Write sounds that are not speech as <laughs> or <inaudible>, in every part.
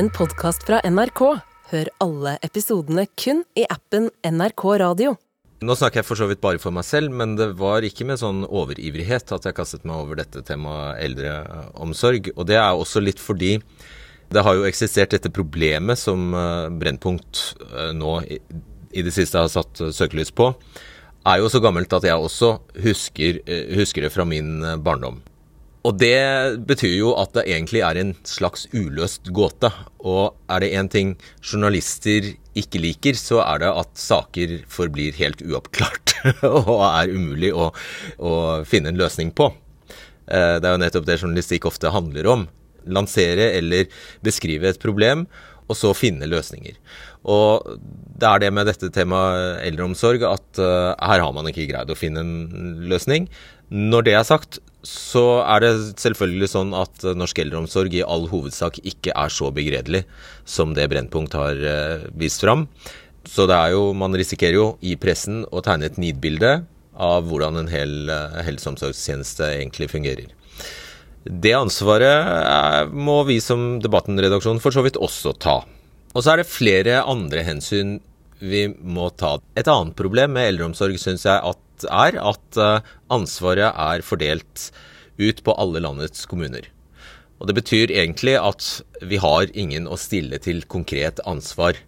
en podkast fra NRK. Hør alle episodene kun i appen NRK Radio. Nå snakker jeg for så vidt bare for meg selv, men det var ikke med sånn overivrighet at jeg kastet meg over dette temaet eldreomsorg. Og det er også litt fordi det har jo eksistert dette problemet som eh, Brennpunkt eh, nå i, det siste har satt søkelys på. Er jo så gammelt at jeg også husker, eh, husker det fra min barndom. Og det betyr jo at det egentlig er en slags uløst gåte. Og er det én ting journalister ikke liker, så er det at saker forblir helt uoppklart <laughs> og er umulig å, å, finne en løsning på. Eh, det er jo nettopp det journalistikk ofte handler om. Lansere eller beskrive et problem, og så finne løsninger. Og det er det med dette temaet eldreomsorg at uh, her har man ikke greid å finne en løsning. Når det er sagt, så er det selvfølgelig sånn at norsk eldreomsorg i all hovedsak ikke er så begredelig som det Brennpunkt har uh, vist fram. Så det er jo, man risikerer jo i pressen å tegne et nidbilde av hvordan en hel uh, helse- og omsorgstjeneste egentlig fungerer. Det ansvaret må vi som Debatten-redaksjon for så vidt også ta. Og så er det flere andre hensyn vi må ta. Et annet problem med eldreomsorg syns jeg at er at eh, ansvaret er fordelt ut på alle landets kommuner. Og Det betyr egentlig at vi har ingen å stille til konkret ansvar.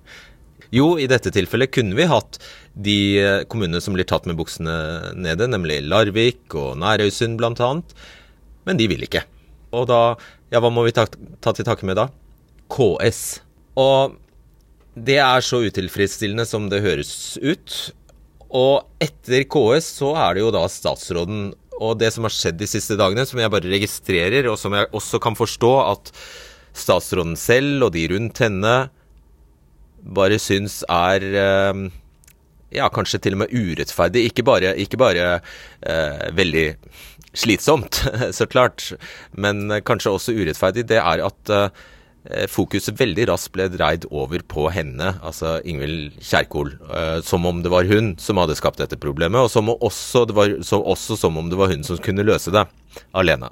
Jo, i dette tilfellet kunne vi hatt de eh, kommunene som blir tatt med buksene nede, nemlig Larvik og Nærøysund bl.a., men de vil ikke. Og da, ja, hva må vi ta, ta til takke med da? KS. Og det er så utilfredsstillende som det høres ut. Og etter KS så er det jo da statsråden og det som har skjedd de siste dagene, som jeg bare registrerer, og som jeg også kan forstå at statsråden selv og de rundt henne bare syns er eh, ja, kanskje til og med urettferdig. Ikke bare, ikke bare eh, veldig slitsomt, <laughs> så klart, men kanskje også urettferdig. Det er at eh, fokuset veldig raskt ble dreid over på henne, altså Ingvild Kjerkol. Eh, som om det var hun som hadde skapt dette problemet, og som også, var, som, også som om det var hun som kunne løse det alene.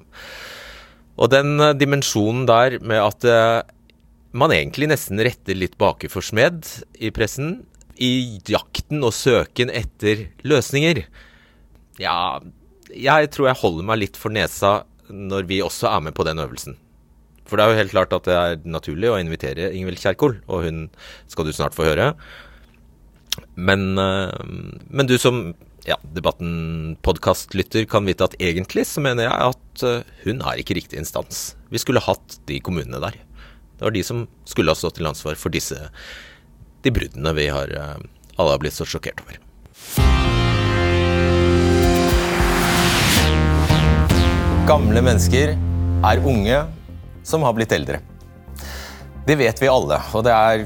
Og den eh, dimensjonen der med at man egentlig nesten retter litt baker for smed i pressen, i jakten og søken etter løsninger Ja, jeg tror jeg holder meg litt for nesa når vi også er med på den øvelsen. For det er jo helt klart at det er naturlig å invitere Ingvild Kjerkol, og hun skal du snart få høre. Men, eh, men du som ja, Debatten-podkastlytter kan vite at egentlig så mener jeg at eh, hun er ikke riktig instans. Vi skulle hatt de kommunene der. Det var de som skulle ha stått til ansvar for disse de bruddene vi har eh, alle har blitt så sjokkert over. Gamle mennesker er unge som har blitt eldre. Det vet vi alle, og det er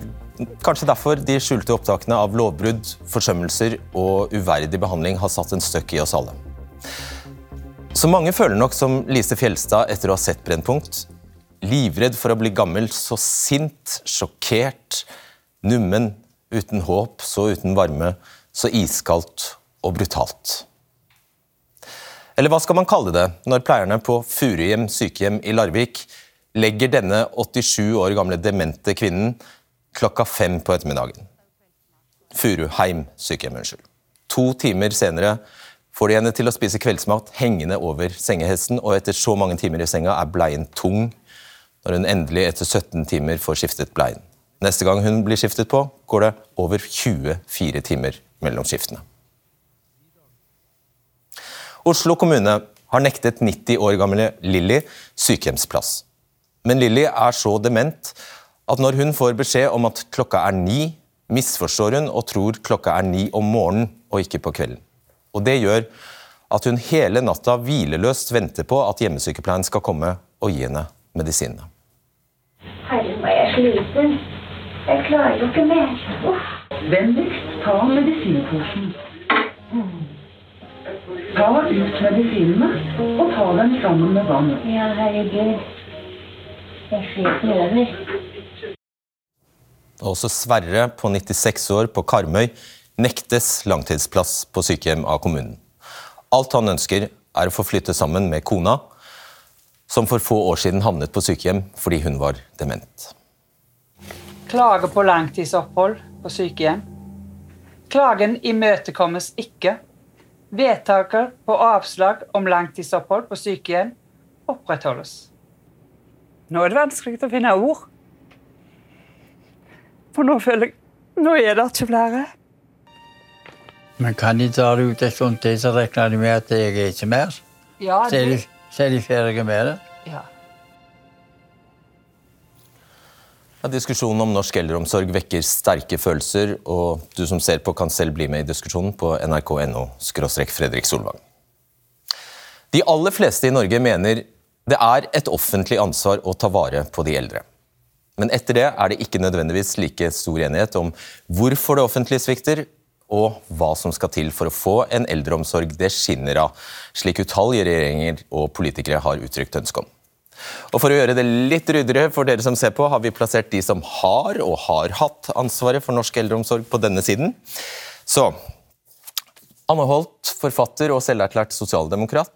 kanskje derfor de skjulte opptakene av lovbrudd, forsømmelser og uverdig behandling har satt en støkk i oss alle. Så mange føler nok som Lise Fjelstad etter å ha sett Brennpunkt. Livredd for å bli gammel, så sint, sjokkert, nummen, uten håp, så uten varme, så iskaldt og brutalt. Eller hva skal man kalle det når pleierne på Furuhjem sykehjem i Larvik legger denne 87 år gamle demente kvinnen klokka fem på ettermiddagen. Furuheim sykehjem, unnskyld. To timer senere får de henne til å spise kveldsmat hengende over sengehesten, og etter så mange timer i senga er bleien tung når hun endelig etter 17 timer får skiftet bleien. Neste gang hun blir skiftet på, går det over 24 timer mellom skiftene. Oslo kommune har nektet 90 år gamle Lilly sykehjemsplass. Men Lilly er så dement at når hun får beskjed om at klokka er ni, misforstår hun og tror klokka er ni om morgenen og ikke på kvelden. Og Det gjør at hun hele natta hvileløst venter på at hjemmesykepleien skal komme og gi henne medisinene. Herre, jeg sliten. Jeg klarer jo ikke mer. Uff. Vennligst ta medisinposen. Ta ut medisinene og ta dem sammen med vann. Ja, herregud. Også Sverre på 96 år på Karmøy nektes langtidsplass på sykehjem av kommunen. Alt han ønsker, er å få flytte sammen med kona, som for få år siden havnet på sykehjem fordi hun var dement. Klage på langtidsopphold på sykehjem. Klagen imøtekommes ikke. Vedtaket på avslag om langtidsopphold på sykehjem opprettholdes. Nå er det vanskelig å finne ord. For nå føler jeg Nå er det ikke flere. Men kan de ta det ut en stund til, så regner de med at jeg er ikke mer? Ja, Så er de, det, så er de ferdige med det? ja. Ja, diskusjonen om norsk eldreomsorg vekker sterke følelser, og du som ser på kan selv bli med i diskusjonen på nrk.no Fredrik Solvang. De aller fleste i Norge mener det er et offentlig ansvar å ta vare på de eldre. Men etter det er det ikke nødvendigvis like stor enighet om hvorfor det offentlige svikter, og hva som skal til for å få en eldreomsorg det skinner av, slik utallige regjeringer og politikere har uttrykt ønske om. Og For å gjøre det litt ryddigere for dere som ser på, har vi plassert de som har og har hatt ansvaret for norsk eldreomsorg på denne siden. Så Anne Holt, forfatter og selverklært sosialdemokrat.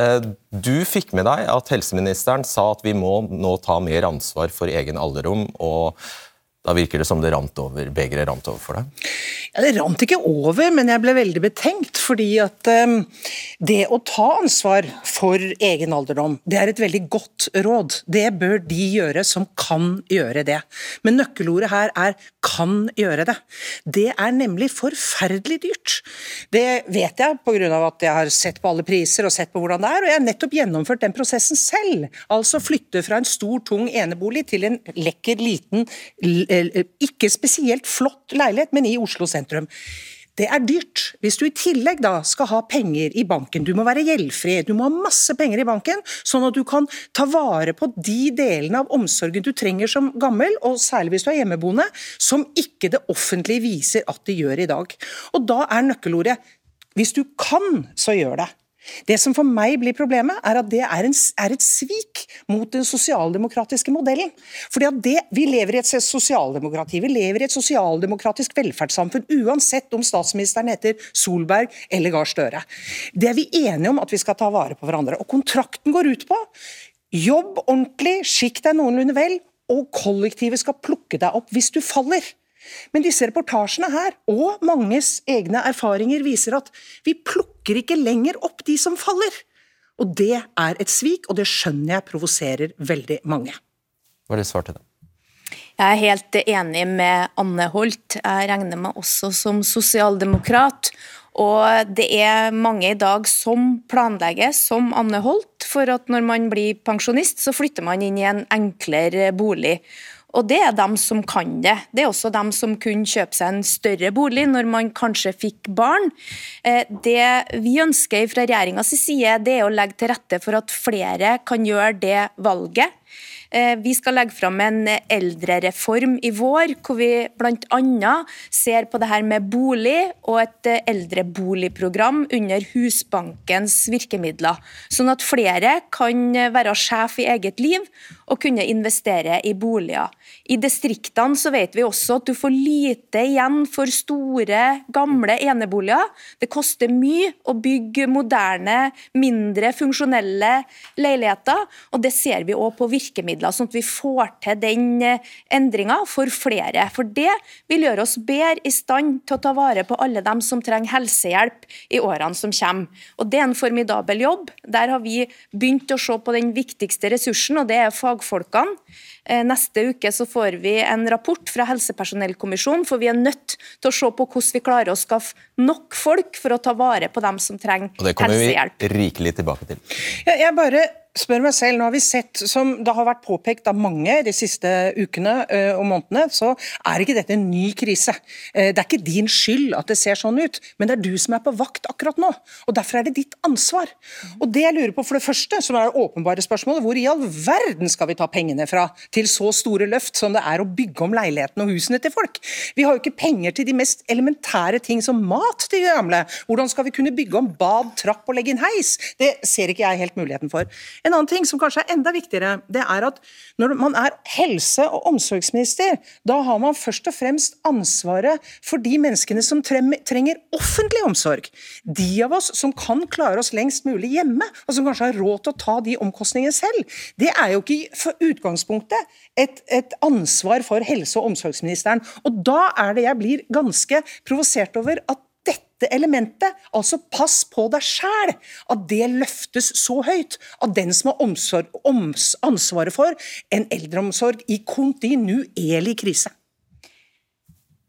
Eh, Du fikk med deg at helseministeren sa at vi må nå ta mer ansvar for egen alderom og da virker det som det rant over, begeret rant over for deg? Ja, det rant ikke over, men jeg ble veldig betenkt. Fordi at um, det å ta ansvar for egen alderdom, det er et veldig godt råd. Det bør de gjøre som kan gjøre det. Men nøkkelordet her er 'kan gjøre det'. Det er nemlig forferdelig dyrt. Det vet jeg pga. at jeg har sett på alle priser og sett på hvordan det er, og jeg har nettopp gjennomført den prosessen selv. Altså flytte fra en stor, tung enebolig til en lekker, liten, ikke spesielt flott leilighet, men i Oslo sentrum. Det er dyrt. Hvis du i tillegg da skal ha penger i banken, du må være gjeldfri, du må ha masse penger i banken, sånn at du kan ta vare på de delene av omsorgen du trenger som gammel, og særlig hvis du er hjemmeboende, som ikke det offentlige viser at de gjør i dag. Og da er nøkkelordet hvis du kan, så gjør det. Det som for meg blir problemet, er at det er, en, er et svik mot den sosialdemokratiske modellen. Fordi det, Vi lever i et sosialdemokrati, vi lever i et sosialdemokratisk velferdssamfunn, uansett om statsministeren heter Solberg eller Gahr Støre. Det er vi enige om at vi skal ta vare på hverandre. Og kontrakten går ut på jobb ordentlig, skikk deg noenlunde vel, og kollektivet skal plukke deg opp hvis du faller. Men disse reportasjene her, og manges egne erfaringer, viser at vi plukker ikke lenger opp de som faller. Og det er et svik, og det skjønner jeg provoserer veldig mange. Hva er det svar til det? Jeg er helt enig med Anne Holt. Jeg regner meg også som sosialdemokrat. Og det er mange i dag som planlegger som Anne Holt, for at når man blir pensjonist, så flytter man inn i en enklere bolig. Og det er dem som kan det. Det er også dem som kunne kjøpe seg en større bolig når man kanskje fikk barn. Eh, Det vi ønsker fra regjeringas side, det er å legge til rette for at flere kan gjøre det valget. Eh, Vi skal legge fram en eldrereform i vår, hvor vi bl.a. ser på det her med bolig og et eldreboligprogram under Husbankens virkemidler. Sånn at flere kan være sjef i eget liv og kunne investere i boliger. I distriktene så vet vi også at du får lite igjen for store, gamle eneboliger. Det koster mye å bygge moderne, mindre funksjonelle leiligheter, og det ser vi òg på virkemidler, sånn at vi får til den endringa for flere. For det vil gjøre oss bedre i stand til å ta vare på alle dem som trenger helsehjelp i årene som kommer. Og Det er en formidabel jobb. Der har vi begynt å se på den viktigste ressursen, og det er fagfolkene. Eh, Neste uke så får vi en rapport fra helsepersonellkommisjonen, for vi er nødt til å se på hvordan vi klarer å skaffe nok folk for å ta vare på dem som trenger helsehjelp. Og det kommer helsehjelp. vi rikelig tilbake til. Jeg, jeg bare spør meg selv, nå har vi sett, som det har vært påpekt av mange de siste ukene og månedene, så er ikke dette en ny krise. Eh, Det er ikke din skyld at det ser sånn ut, men det er du som er på vakt akkurat nå. Og Derfor er det ditt ansvar. Og det jeg lurer på for det første, som er det åpenbare spørsmålet, hvor i all verden skal vi ta pengene fra til så store løft som det er å bygge om leilighetene og husene til folk? Vi har jo ikke penger til de mest elementære ting som mat til de gamle. Hvordan skal vi kunne bygge om bad, trapp og legge inn heis? Det ser ikke jeg helt muligheten for. En annen ting som kanskje er enda viktigere, det er at når man er helse- og omsorgsminister, da har man først og fremst ansvaret for de menneskene som trenger offentlig omsorg. De av oss som kan klare oss lengst mulig hjemme, og som kanskje har råd til å ta de omkostningene selv. Det er jo ikke for utgangspunktet et, et ansvar for helse- og omsorgsministeren. Og da er det jeg blir ganske provosert over at dette elementet, altså pass på deg sjæl, at det løftes så høyt av den som har omsorg, oms, ansvaret for en eldreomsorg i kontinuerlig krise.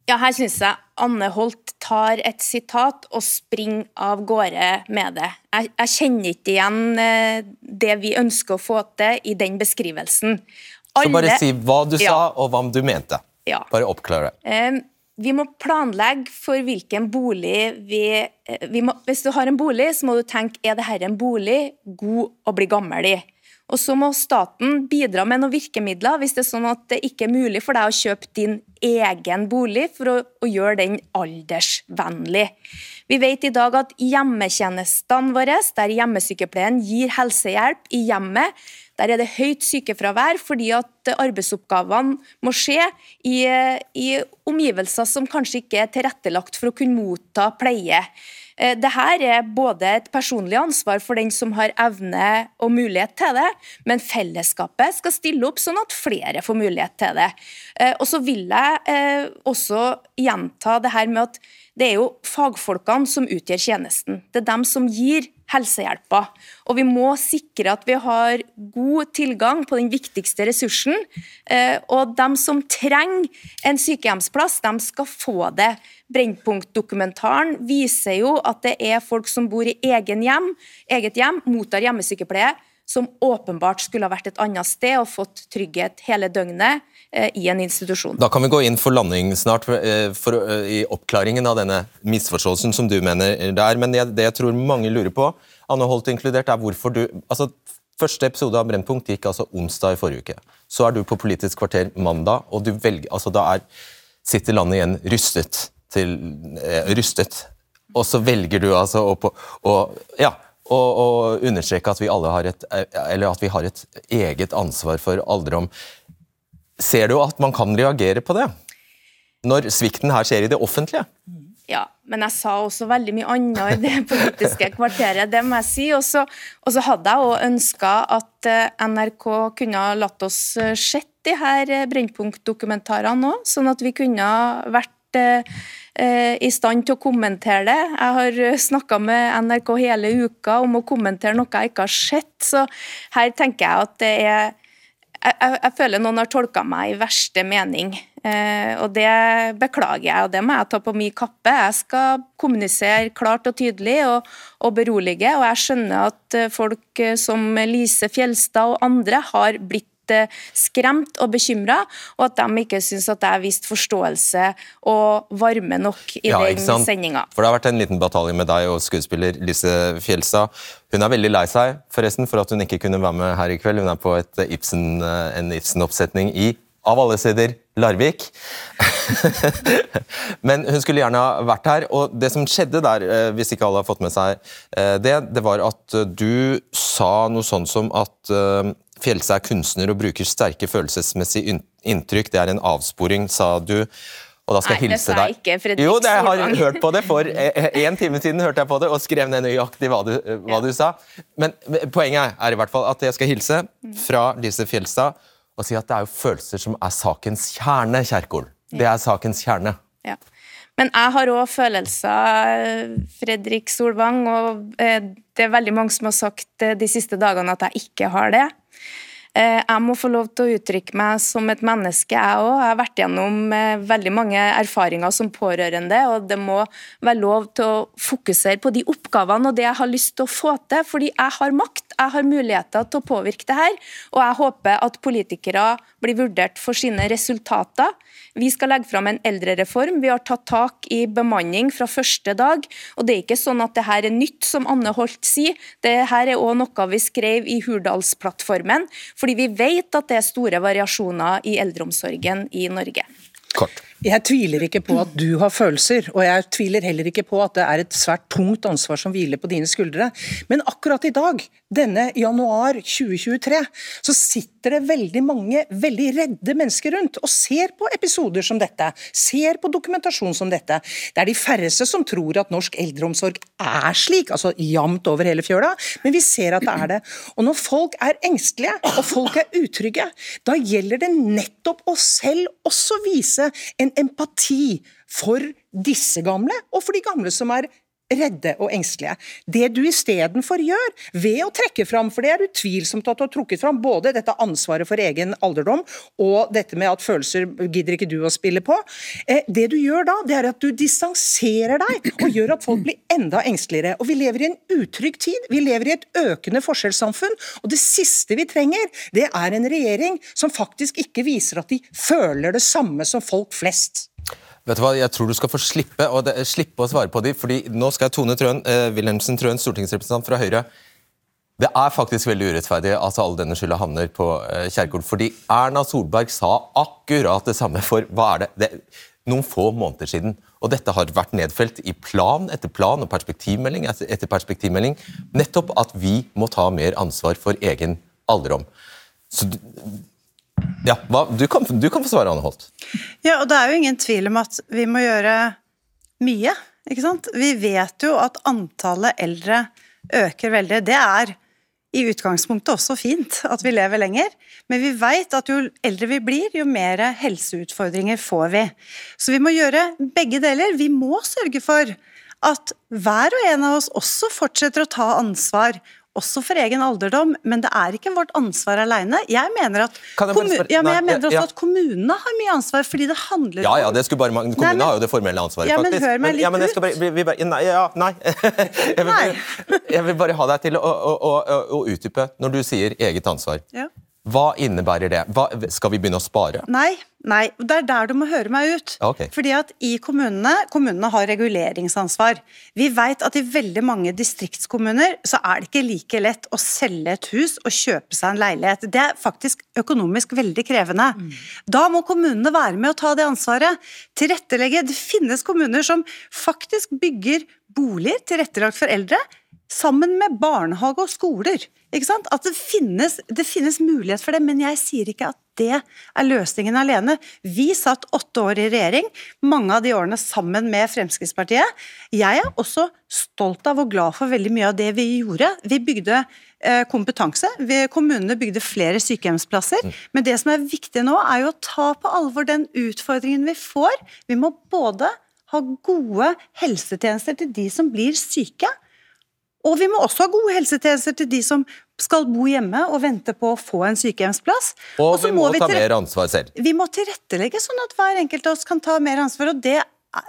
Ja, her syns jeg Anne Holt tar et sitat og springer av gårde med det. Jeg, jeg, kjenner ikke igjen eh, det vi ønsker å få til i den beskrivelsen. Alle, Så bare si hva du ja. sa og hva du mente. Ja. Bare oppklare. Um, vi må planlegge for hvilken bolig vi, eh, vi må, Hvis du har en bolig, så må du tenke er dette en bolig god å bli gammel i. Og så må staten bidra med noen virkemidler hvis det er sånn at det ikke er mulig for deg å kjøpe din egen bolig for å, å gjøre den aldersvennlig. Vi vet i dag at hjemmetjenestene våre, der hjemmesykepleien gir helsehjelp i hjemmet, der er det høyt sykefravær fordi at arbeidsoppgavene må skje i, i omgivelser som kanskje ikke er tilrettelagt for å kunne motta pleie. Eh, Dette er både et personlig ansvar for den som har evne og mulighet til det, men fellesskapet skal stille opp sånn at flere får mulighet til det. Eh, og så vil jeg eh, også gjenta det her med at det er jo fagfolkene som utgjør tjenesten. Det er dem som gir helsehjelpa. Og vi må sikre at vi har god tilgang på den viktigste ressursen. Og de som trenger en sykehjemsplass, de skal få det. Brennpunkt-dokumentaren viser jo at det er folk som bor i egen hjem, eget hjem, mottar hjemmesykepleie, som åpenbart skulle ha vært et annet sted og fått trygghet hele døgnet eh, i en institusjon. Da kan vi gå inn for landing snart for, eh, for, uh, i oppklaringen av denne misforståelsen som du mener der. Men det, det jeg tror mange lurer på, Anne Holt inkludert, er hvorfor du altså, Første episode av Brennpunkt gikk altså onsdag i forrige uke. Så er du på Politisk kvarter mandag, og du velger, altså da er, sitter landet igjen rystet til eh, rystet. Og så velger du altså å, å, ja, å, og understreke at vi alle har et, vi har et eget ansvar for alderdom. Ser du at man kan reagere på det? Når svikten her skjer i det offentlige? Ja, men jeg sa også veldig mye annet i det <laughs> politiske kvarteret, det må jeg si. Og så, hadde jeg òg ønska at eh, NRK kunne ha latt oss eh, sett de her Brennpunkt-dokumentarene òg, sånn at vi kunne vært Eh, i stand til å kommentere det. Jeg har eh, snakka med NRK hele uka om å kommentere noe jeg ikke har sett, så her tenker jeg at det er jeg, jeg, føler noen har tolka meg i verste mening, eh, og det beklager jeg. og Det må jeg ta på min kappe. Jeg skal kommunisere klart og tydelig og, og berolige. og Jeg skjønner at folk som Lise Fjelstad og andre har blitt Eh, skremt og bekymra, og at de ikke syns at jeg viste vist forståelse og varme nok i ja, den sendinga. For det har vært en liten batalje med deg og skuespiller Lise Fjelstad. Hun er veldig lei seg forresten for at hun ikke kunne være med her i kveld. Hun er på Ibsen, eh, en Ibsen-oppsetning i av alle steder Larvik. <laughs> Men hun skulle gjerne ha vært her. Og det som skjedde der, eh, hvis ikke alle har fått med seg det, det var at du sa noe sånn som at Fjelse er kunstner og bruker sterke følelsesmessige inntrykk. Det er en avsporing, sa du. Og da skal jeg hilse deg. Nei, ikke, Fredrik Jo, det, jeg har hørt på det. For en time siden hørte jeg på det og skrev ned nøyaktig hva du, hva du sa. Men poenget er i hvert fall at jeg skal hilse fra Lise Fjelstad og si at det er jo følelser som er sakens kjerne, Kjerkol. Det er sakens kjerne. Ja. Men jeg har òg følelser, Fredrik Solvang, og eh, det er veldig mange som har sagt eh, de siste dagene at jeg ikke har det. Eh, jeg må få lov til å uttrykke meg som et menneske, jeg òg. Jeg har vært gjennom eh, veldig mange erfaringer som pårørende, og det må være lov til å fokusere på de oppgavene og det jeg har lyst til å få til, fordi jeg har makt. Jeg har muligheter til å påvirke det her, og jeg håper at politikere blir vurdert for sine resultater. Vi skal legge fram en eldrereform. Vi har tatt tak i bemanning fra første dag. og Det er ikke sånn at det her er nytt, som Anne Holt sier. Det her er òg noe vi skrev i Hurdalsplattformen, fordi vi vet at det er store variasjoner i eldreomsorgen i Norge. Kort. Jeg tviler ikke på at du har følelser, og jeg tviler heller ikke på at det er et svært tungt ansvar som hviler på dine skuldre. Men akkurat i dag, denne januar 2023, så sitter det veldig mange veldig redde mennesker rundt og ser på episoder som dette, ser på dokumentasjon som dette. Det er de færreste som tror at norsk eldreomsorg er slik, altså jevnt over hele fjøla, men vi ser at det er det. Og når folk er engstelige og folk er utrygge, da gjelder det nettopp å selv også vise en empati for disse gamle, og for de gamle som er redde og engstelige. Det du istedenfor gjør, ved å trekke fram, for det er utvilsomt at du har trukket fram, både dette ansvaret for egen alderdom og dette med at følelser gidder ikke du å spille på, eh, det du gjør da, det er at du distanserer deg og gjør at folk blir enda engsteligere. Og Vi lever i en utrygg tid, vi lever i et økende forskjellssamfunn, og det siste vi trenger, det er en regjering som faktisk ikke viser at de føler det samme som folk flest. Vet du hva, Jeg tror du skal få slippe, det, slippe å svare på de, fordi nå skal Tone Trøen, eh, Wilhelmsen Trøen, stortingsrepresentant fra Høyre Det er faktisk veldig urettferdig at all denne skylda havner på eh, Kjerkol. Fordi Erna Solberg sa akkurat det samme for hva er det, det noen få måneder siden. Og dette har vært nedfelt i plan etter plan og perspektivmelding etter perspektivmelding. Nettopp at vi må ta mer ansvar for egen alderdom. Så ja, du, kan, du, kan, få svare, Anne Holt. Ja, og Det er jo ingen tvil om at vi må gjøre mye. ikke sant? Vi vet jo at antallet eldre øker veldig. Det er i utgangspunktet også fint at vi lever lenger, men vi vet at jo eldre vi blir, jo mer helseutfordringer får vi. Så vi må gjøre begge deler. Vi må sørge for at hver og en av oss også fortsetter å ta ansvar også for egen alderdom, men det er ikke vårt ansvar alene. Jeg mener, at, kommun ja, men jeg mener også ja. at kommunene har mye ansvar, fordi det handler om Ja, ja, det skulle bare mange. Kommunene nei, men, har jo det formelle ansvaret, ja, faktisk. Men hør meg litt ja, men jeg bare, nei, ja, nei. <laughs> jeg, vil, jeg vil bare ha deg til å, å, å, å utdype når du sier eget ansvar. Ja. Hva innebærer det? Hva, skal vi begynne å spare? Nei, nei, det er der du må høre meg ut. Okay. Fordi at i kommunene, kommunene har reguleringsansvar. Vi vet at i veldig mange distriktskommuner så er det ikke like lett å selge et hus og kjøpe seg en leilighet. Det er faktisk økonomisk veldig krevende. Mm. Da må kommunene være med å ta det ansvaret. Tilrettelegge. Det finnes kommuner som faktisk bygger boliger tilrettelagt for eldre sammen med barnehage og skoler. At det finnes, det finnes, mulighet for det, men jeg sier ikke at det er løsningen alene. Vi satt åtte år i regjering, mange av de årene sammen med Fremskrittspartiet. Jeg er også stolt av og glad for veldig mye av det vi gjorde. Vi bygde eh, kompetanse. kommunene bygde flere sykehjemsplasser. Mm. Men det som er viktig nå, er jo å ta på alvor den utfordringen vi får. Vi må både ha gode helsetjenester til de som blir syke, og vi må også ha gode helsetjenester til de som skal bo hjemme og vente på å få en sykehjemsplass. Og, vi må, må vi ta mer ansvar selv. Vi må tilrettelegge sånn at hver enkelt av oss kan ta mer ansvar. og det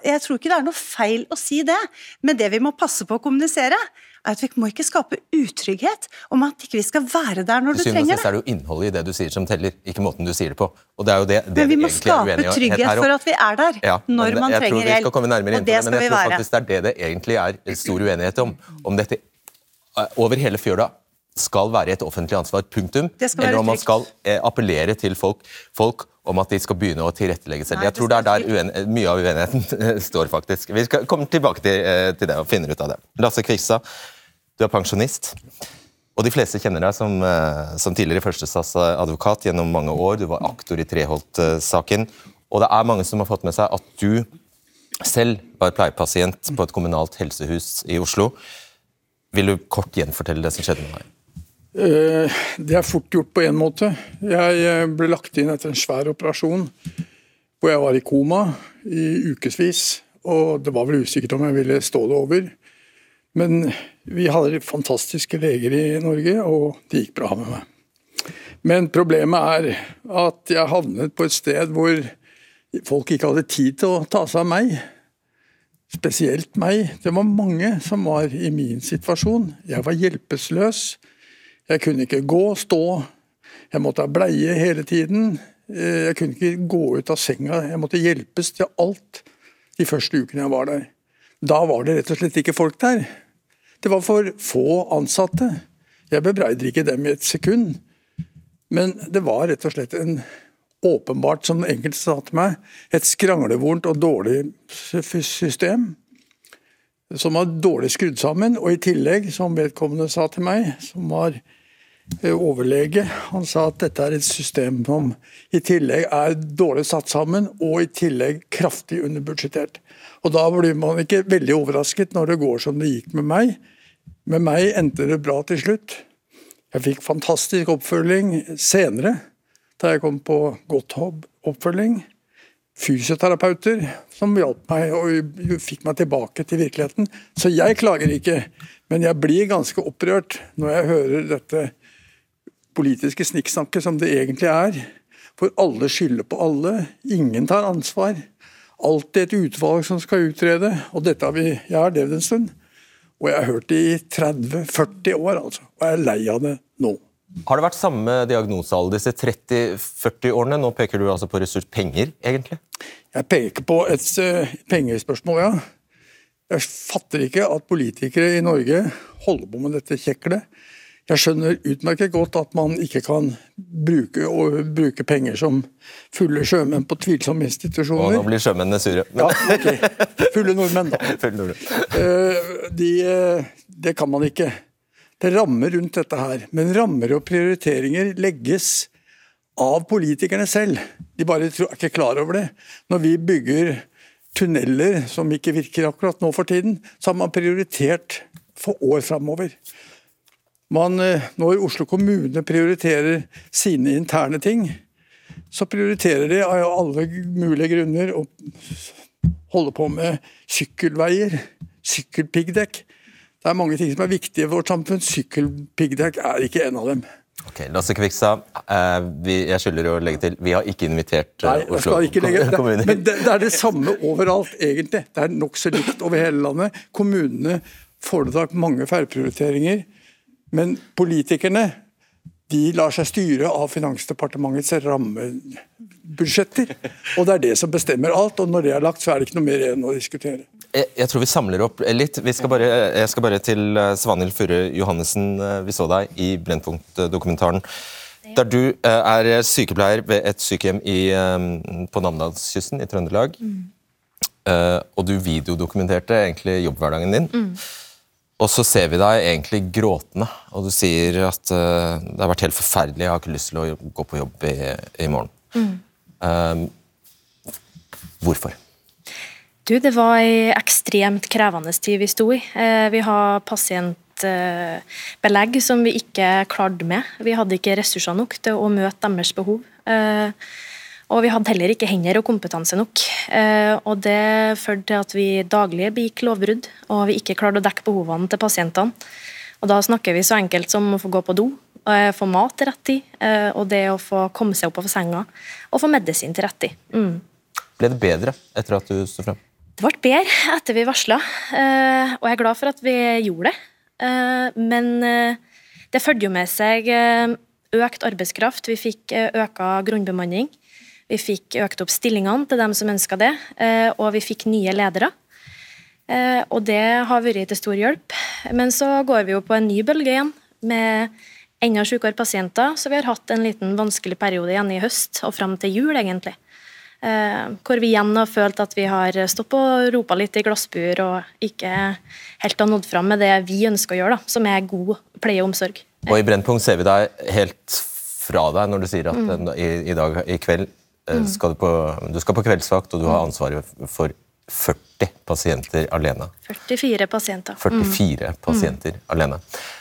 jeg tror ikke det er noe feil å si det, men det vi må passe på å kommunisere, er at vi må ikke skape utrygghet om at ikke vi skal være der når du trenger det. er det jo innholdet i det du sier som teller, ikke måten du sier det på. Og det er jo det, det men vi må skape trygghet for at vi er der ja, når man trenger hjelp. Jeg tror vi skal komme nærmere inn på det, men jeg tror faktisk det er det det egentlig er stor uenighet om. Om dette eh, over hele fjøla skal være et offentlig ansvar, punktum. Eller om man skal eh, appellere til folk, folk, om at de skal begynne å tilrettelegge selv. Nei, jeg tror det er der mye av uenigheten <laughs> står, faktisk. Vi skal komme tilbake til, eh, til, det og finner ut av det. Lasse Kvikstad, du er pensjonist. Og de fleste kjenner deg som, eh, som tidligere førstestatsadvokat gjennom mange år. Du var aktor i Treholt-saken. Og det er mange som har fått med seg at du selv var pleiepasient på et kommunalt helsehus i Oslo. Vil du kort gjenfortelle det som skjedde med deg? Eh, det er fort gjort på én måte. Jeg eh, ble lagt inn etter en svær operasjon hvor jeg var i koma i ukevis. Og det var vel usikkert om jeg ville stå det over. Men vi hadde fantastiske leger i Norge, og det gikk bra med meg. Men problemet er at jeg havnet på et sted hvor folk ikke hadde tid til å ta seg av meg. Spesielt meg. Det var mange som var i min situasjon. Jeg var hjelpeløs. Jeg kunne ikke gå, stå. Jeg måtte ha bleie hele tiden. Eh, jeg kunne ikke gå ut av senga. Jeg måtte hjelpes til alt de første ukene jeg var der. Da var det rett og slett ikke folk der. Det var for få ansatte. Jeg bebreider ikke dem i et sekund. Men det var rett og slett en åpenbart, som enkelte sa til meg, et skranglevondt og dårlig system. Som var dårlig skrudd sammen. Og i tillegg, som vedkommende sa til meg, som var eh, overlege, han sa at dette er et system som i tillegg er dårlig satt sammen, og i tillegg kraftig underbudsjettert. Og da blir man ikke veldig overrasket når det går som det gikk med meg. Med meg endte det bra til slutt. Jeg fikk fantastisk oppfølging senere, da jeg kom på godt oppfølging. Fysioterapeuter som hjalp meg og fikk meg tilbake til virkeligheten. Så jeg klager ikke, men jeg blir ganske opprørt når jeg hører dette politiske snikksnakket som det egentlig er. For alle skylder på alle. Ingen tar ansvar. Alltid et utvalg som skal utrede, og dette har vi, jeg har levd en stund. Og jeg har hørt det i 30-40 år, altså. Og jeg er lei av det nå. Har det vært samme diagnosealder disse 30-40 årene? Nå peker du altså på ressurspenger, egentlig? Jeg peker på et uh, pengespørsmål, ja. Jeg fatter ikke at politikere i Norge holder på med dette kjeklet. Jeg skjønner utmerket godt at man ikke kan bruke, bruke penger som fulle sjømenn på tvilsomme institusjoner. Og nå blir sjømennene sure. Ja, ok. Fulle nordmenn, da. <laughs> Fulle nordmenn. Eh, de, eh, det kan man ikke. Det rammer rundt dette her. Men rammer og prioriteringer legges av politikerne selv. De bare er ikke klar over det. Når vi bygger tunneler som ikke virker akkurat nå for tiden, så har man prioritert for år framover. Man, eh, når Oslo kommune prioriterer sine interne ting, så prioriterer de av alle mulige grunner å holde på med sykkelveier, sykkelpiggdekk. Det er mange ting som er viktige for vårt samfunn. Sykkelpiggdekk er ikke en av dem. Ok, Lasse Kvikstad, eh, jeg skylder å legge til, vi har ikke invitert eh, Nei, Oslo kommune. Men det, det, er det samme overalt, egentlig. Det er nokså likt over hele landet. Kommunene foretar mange feilprioriteringer men politikerne de lar seg styre av Finansdepartementets rammebudsjetter. Og det er det som bestemmer alt, og når det er lagt, så er det ikke noe mer igjen å diskutere. Jeg, jeg, tror vi samler opp litt. Skal bare, jeg skal bare til eh, Svanhild Furre Johannessen. Eh, vi så deg i Brennpunkt-dokumentaren. Der du eh, er sykepleier ved et sykehjem i, på Namdalskysten i Trøndelag. Mm. Og du videodokumenterte egentlig jobbhverdagen din. Mm. Og så ser vi deg egentlig gråtende, og du sier at uh, det har vært helt forferdelig, jeg har ikke lyst til å gå på jobb i, i morgen. Mm. Um, hvorfor? Du, det var ei ekstremt krevende tid vi sto i. Uh, vi har pasientbelegg uh, som vi ikke klarte med. Vi hadde ikke ressurser nok til å møte deres behov. Og vi hadde heller ikke hender og kompetanse nok. Eh, og det førte til at vi daglig begikk lovbrudd, og vi ikke klarte å dekke behovene til pasientene. Og da snakker vi så enkelt som å få gå på do, eh, få mat til rett tid, eh, og det å få komme seg opp av senga, og få medisin til rett tid. Mm. Ble det bedre etter at du sto frem? Det ble bedre etter vi varsla, og jeg er glad for at vi gjorde det. Men det fulgte jo med seg økt arbeidskraft. Vi fikk øka grunnbemanning. Vi fikk økt opp stillingene til dem som ønska det, eh, og vi fikk nye ledere. Eh, og det har vært til stor hjelp. Men så går vi jo på en ny bølge igjen, med enda sykere pasienter, så vi har hatt en liten vanskelig periode igjen i høst, og fram til jul, egentlig. Eh, hvor vi igjen har følt at vi har stått og ropa litt i glassbur og ikke helt har nådd fram med det vi ønsker å gjøre, da, som er god pleie og omsorg. Og i Brennpunkt ser vi deg helt fra deg når du sier at mm. i, i dag i kveld mm. Skal du, på, du, skal på kveldsvakt, og du har mm. ansvaret for 40 pasienter alene. 44 pasienter. 44 mm. pasienter alene.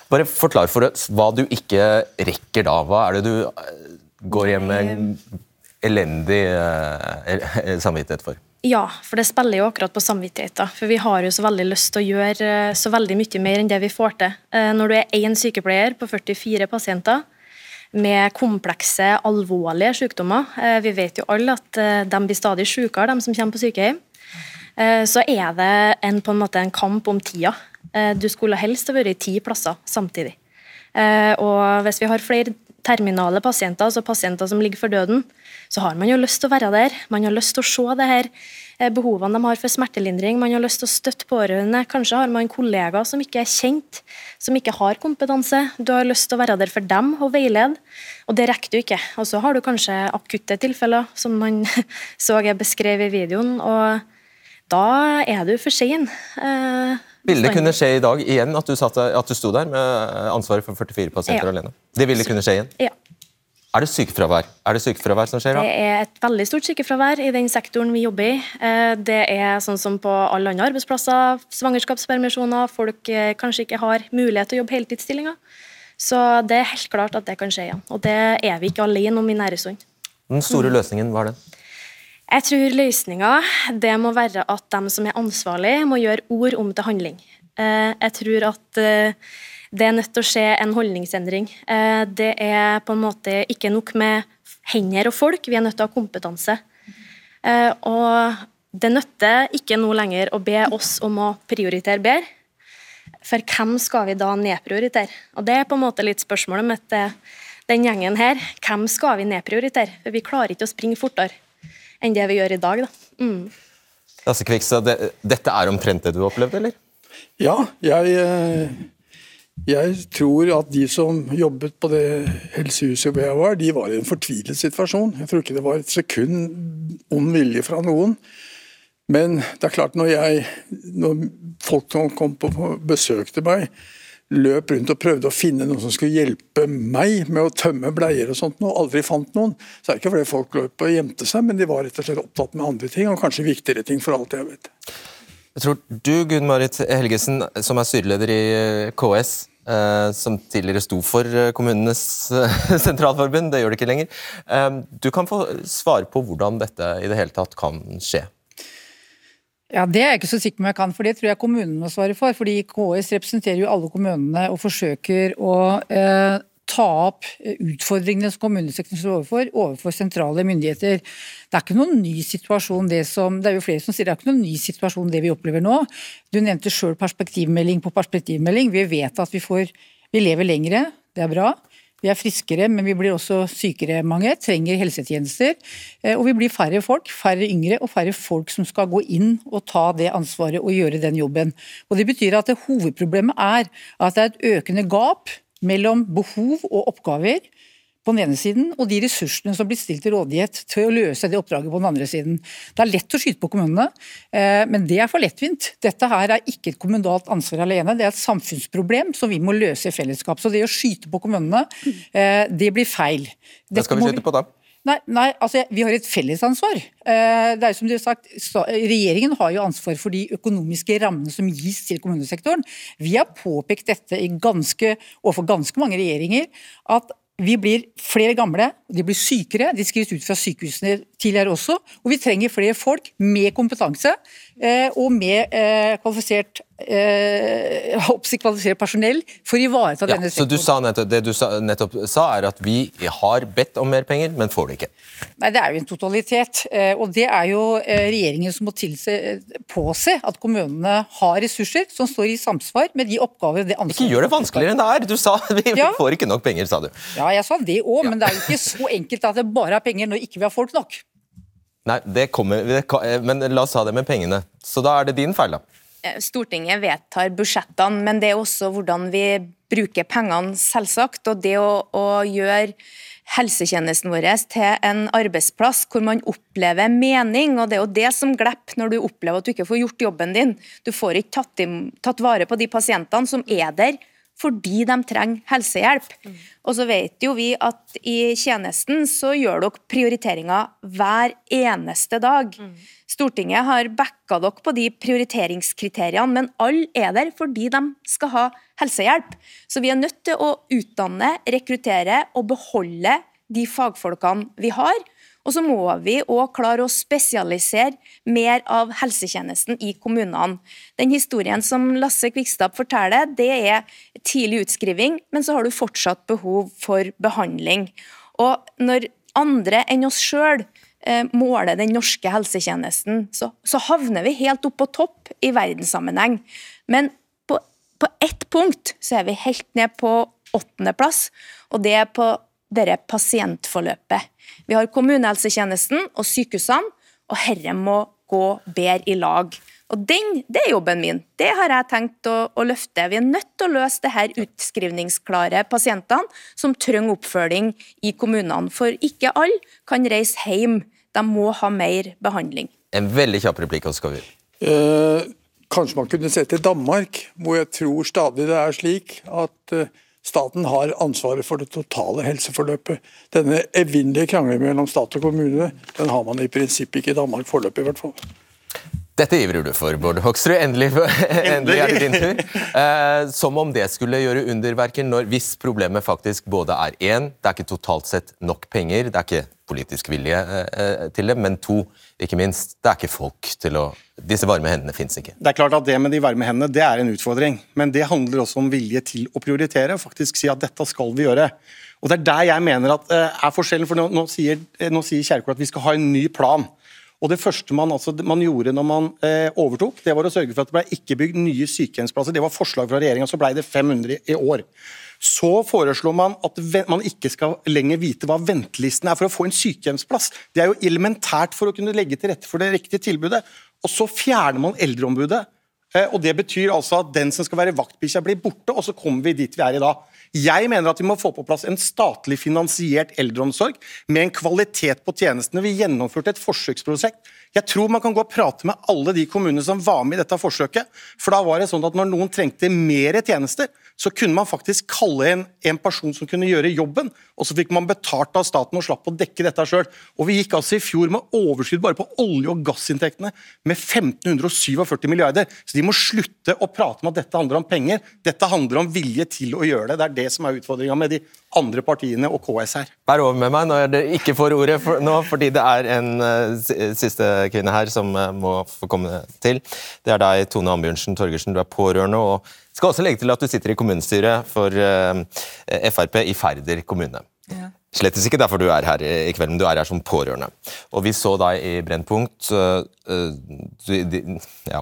Bare forklar for oss hva du ikke rekker da. Hva er det du eh, går hjem med elendig eh, samvittighet for? Ja, for det spiller jo akkurat på samvittigheten. For vi har jo så veldig lyst til å gjøre så veldig mye mer enn det vi får til. Når du er én sykepleier på 44 pasienter, med komplekse, alvorlige sykdommer. Eh, vi vet jo alle at eh, de blir stadig sykere, de som kommer på sykehjem. Eh, så er det en, på en måte en kamp om tida. Du skulle helst vært i ti plasser samtidig. Og hvis vi har flere terminale pasienter, altså pasienter som ligger for døden, så har man jo lyst til å være der. Man har lyst til å se det her behovene de har for smertelindring. Man har lyst til å støtte pårørende. Kanskje har man kollegaer som ikke er kjent, som ikke har kompetanse. Du har lyst til å være der for dem og veilede, og det rekker du ikke. Og så har du kanskje akutte tilfeller, som man <laughs> så jeg beskrev i videoen, og da er du for sein. Eh, ville det kunne skje i dag igjen at du, satt, at du sto der med ansvaret for 44 pasienter Ja. alene? Det ville kunne skje igjen? Ja. Er det sykefravær Er det sykefravær som skjer da? Det er et veldig stort sykefravær i den sektoren vi jobber i. Eh, Det er sånn som på alle andre arbeidsplasser, svangerskapspermisjoner, folk eh, kanskje ikke har mulighet til å jobbe heltidsstillinger. Så det er helt klart at det kan skje igjen. Og det er vi ikke alene om i Næresund. Den store løsningen, hva er det? Jeg tror løsninga det må være at de som er ansvarlig, må gjøre ord om til handling. Eh, Jeg tror at det er nødt til å skje en holdningsendring. Eh, Det er på en måte ikke nok med hender og folk, vi er nødt til å ha kompetanse. Eh, Og det nytter ikke nå lenger å be oss om å prioritere bedre. For hvem skal vi da nedprioritere? Og Det er på en måte litt spørsmålet mitt til den gjengen her. Hvem skal vi nedprioritere? For vi klarer ikke å springe fortere enn det vi gjør i dag. Da. Mm. Lasse Kvikstad, det, dette er omtrent det du opplevde, eller? Ja, jeg, eh, jeg tror at de som jobbet på det helsehuset hvor jeg var, de var i en fortvilet situasjon. Jeg tror ikke det var et sekund ond vilje fra noen. Men det er klart, når, jeg, når folk som kom på besøk til meg, løp rundt og prøvde å finne noen som skulle hjelpe meg med å tømme bleier og sånt, og aldri fant noen, så er det ikke fordi folk løp og gjemte seg, men de var rett og slett opptatt med andre ting, og kanskje viktigere ting for alt jeg vet. Jeg tror du, Gunn Marit Helgesen, som er styreleder i eh, KS, eh, som tidligere sto for eh, Kommunenes <laughs> sentralforbund, det gjør det ikke lenger, du kan få svare på hvordan dette i det hele tatt kan skje. Ja, Det er jeg ikke så sikker på om jeg kan, for det tror jeg kommunene må svare for. fordi KS representerer jo alle kommunene og forsøker å ta opp utfordringene som kommunesektoren står overfor, overfor sentrale myndigheter. Det er ikke noen ny situasjon det som Det er jo flere som sier det er ikke noen ny situasjon det vi opplever nå. Du nevnte sjøl perspektivmelding på perspektivmelding. Vi vet at vi får Vi lever lengre, det er bra. Vi er friskere, men vi blir også sykere mange, trenger helsetjenester. eh, Og vi blir færre folk, færre yngre og færre folk som skal gå inn og ta det ansvaret og gjøre den jobben. Og Det betyr at det hovedproblemet er at det er et økende gap mellom behov og oppgaver på den ene siden, og de ressursene som blir stilt til rådighet til å løse det oppdraget på den andre siden. Det er lett å skyte på kommunene, eh, men det er for lettvint. Dette her er ikke et kommunalt ansvar alene, det er et samfunnsproblem som vi må løse i fellesskap. Så det å skyte på kommunene, eh, det blir feil. Det skal vi skyte på da? Nei, nei, altså vi har et fellesansvar. Eh, Det er som du har sagt, Regjeringen har jo ansvar for de økonomiske rammene som gis til kommunesektoren. Vi har påpekt dette ganske, overfor ganske mange regjeringer, at vi blir flere gamle, de blir sykere, de skrives ut fra sykehusene tidligere også. Og vi trenger flere folk med kompetanse eh, og med eh, kvalifisert, eh, kvalifisert personell for å ivareta Ja, denne sektoren. så du sa nettopp, det du sa, nettopp sa, er at vi har bedt om mer penger, men får det ikke. Nei, Det er jo en totalitet. eh, Og det er jo eh, regjeringen som må tilse, påse at kommunene har ressurser som står i samsvar med de oppgaver det ansvaret Ikke gjør det vanskeligere enn det er! Du sa <laughs> vi Ja. får ikke nok penger, sa du. Ja, jeg sa det òg, men det er jo ikke så enkelt at det bare er penger når ikke vi har folk nok. Nei, det kommer, eh, men la oss ha det med pengene. Så da er det din feil, da. Eh, Stortinget vedtar budsjettene, men det er også hvordan vi bruker pengene, selvsagt. Og det å, å gjøre helsetjenesten vår til en arbeidsplass hvor man opplever mening, og det er jo det som glipper når du opplever at du ikke får gjort jobben din. Du får ikke tatt, tatt vare på de pasientene som er der fordi de trenger helsehjelp. Og så vet jo vi at i tjenesten så gjør dere prioriteringer hver eneste dag. Stortinget har backa dere på de prioriteringskriteriene, men alle er der fordi de skal ha helsehjelp. Så vi er nødt til å utdanne, rekruttere og beholde de fagfolkene vi har. Og så må vi òg klare å spesialisere mer av helsetjenesten i kommunene. Den historien som Lasse Kvikstad forteller, det er tidlig utskriving, men så har du fortsatt behov for behandling. Og når andre enn oss sjøl eh, måler den norske helsetjenesten, så, så havner vi helt opp på topp i verdenssammenheng. Men på, på ett punkt så er vi helt ned på åttendeplass, og det er på dette pasientforløpet. Vi har kommunehelsetjenesten og sykehusene, og herre må gå bedre i lag. Og den, Det er jobben min. Det har jeg tenkt å, å løfte. Vi er nødt til å løse det her utskrivningsklare pasientene som trenger oppfølging i kommunene. For ikke alle kan reise hjem. De må ha mer behandling. En veldig kjapp replikk, Oskar så skal vi Eh, kanskje man kunne se til Danmark, hvor jeg tror stadig det er slik at eh, staten har ansvaret for det totale helseforløpet. Denne evinnelige krangelen mellom stat og kommune, den har man i prinsippet ikke i Danmark foreløpig, i hvert fall. Dette ivrer du for, Bård Hoksrud. Endelig, <laughs> endelig er det din tur. <laughs> Eh, som om det skulle gjøre underverker når, hvis problemet faktisk både er én, det er ikke totalt sett nok penger, det er ikke politisk vilje eh, til det, men to, ikke minst, det er ikke folk til å Disse varme hendene fins ikke. Det er klart at det med de varme hendene det er en utfordring, men det handler også om vilje til å prioritere og faktisk si at dette skal vi gjøre. Og Det er der jeg mener at eh, er forskjellen, for nå, nå sier, nå sier Kjerkol at vi skal ha en ny plan. Og Det første man, altså, man gjorde når man eh, overtok, det var å sørge for at det ble ikke bygd nye sykehjemsplasser. Det var forslag fra regjeringa, så ble det 500 i år. Så foreslår man at man ikke skal lenger vite hva ventelisten er for å få en sykehjemsplass. Det er jo elementært for å kunne legge til rette for det riktige tilbudet. Og så fjerner man eldreombudet. Eh, og Det betyr altså at den som skal være vaktbikkja, blir borte, og så kommer vi dit vi er i dag. Jeg mener at vi må få på plass en statlig finansiert eldreomsorg med en kvalitet på tjenestene. Vi gjennomførte et forsøksprosjekt. Jeg tror man kan gå og prate med alle de kommunene som var med i dette forsøket. For da var det sånn at når noen trengte mer tjenester, så kunne man faktisk kalle en, en person som kunne gjøre jobben, og så fikk man betalt av staten og slapp å dekke dette sjøl. Og vi gikk altså i fjor med overskudd bare på olje- og gassinntektene med 1547 milliarder. Så de må slutte å prate om at dette handler om penger. Dette handler om vilje til å gjøre det. Det er det som er utfordringa med de andre partiene og KS her. Vær over med meg når dere ikke får ordet for, nå, fordi det er en uh, siste kvinne her som uh, må få komme til. Det er deg, Tone Ambjørnsen Torgersen. Du er pårørende. og skal også legge til at du sitter i kommunestyret for uh, Frp i Færder kommune. Ja. Slettes ikke derfor du er her i kveld, men du er her som pårørende. Og Vi så deg i Brennpunkt. Du, ja,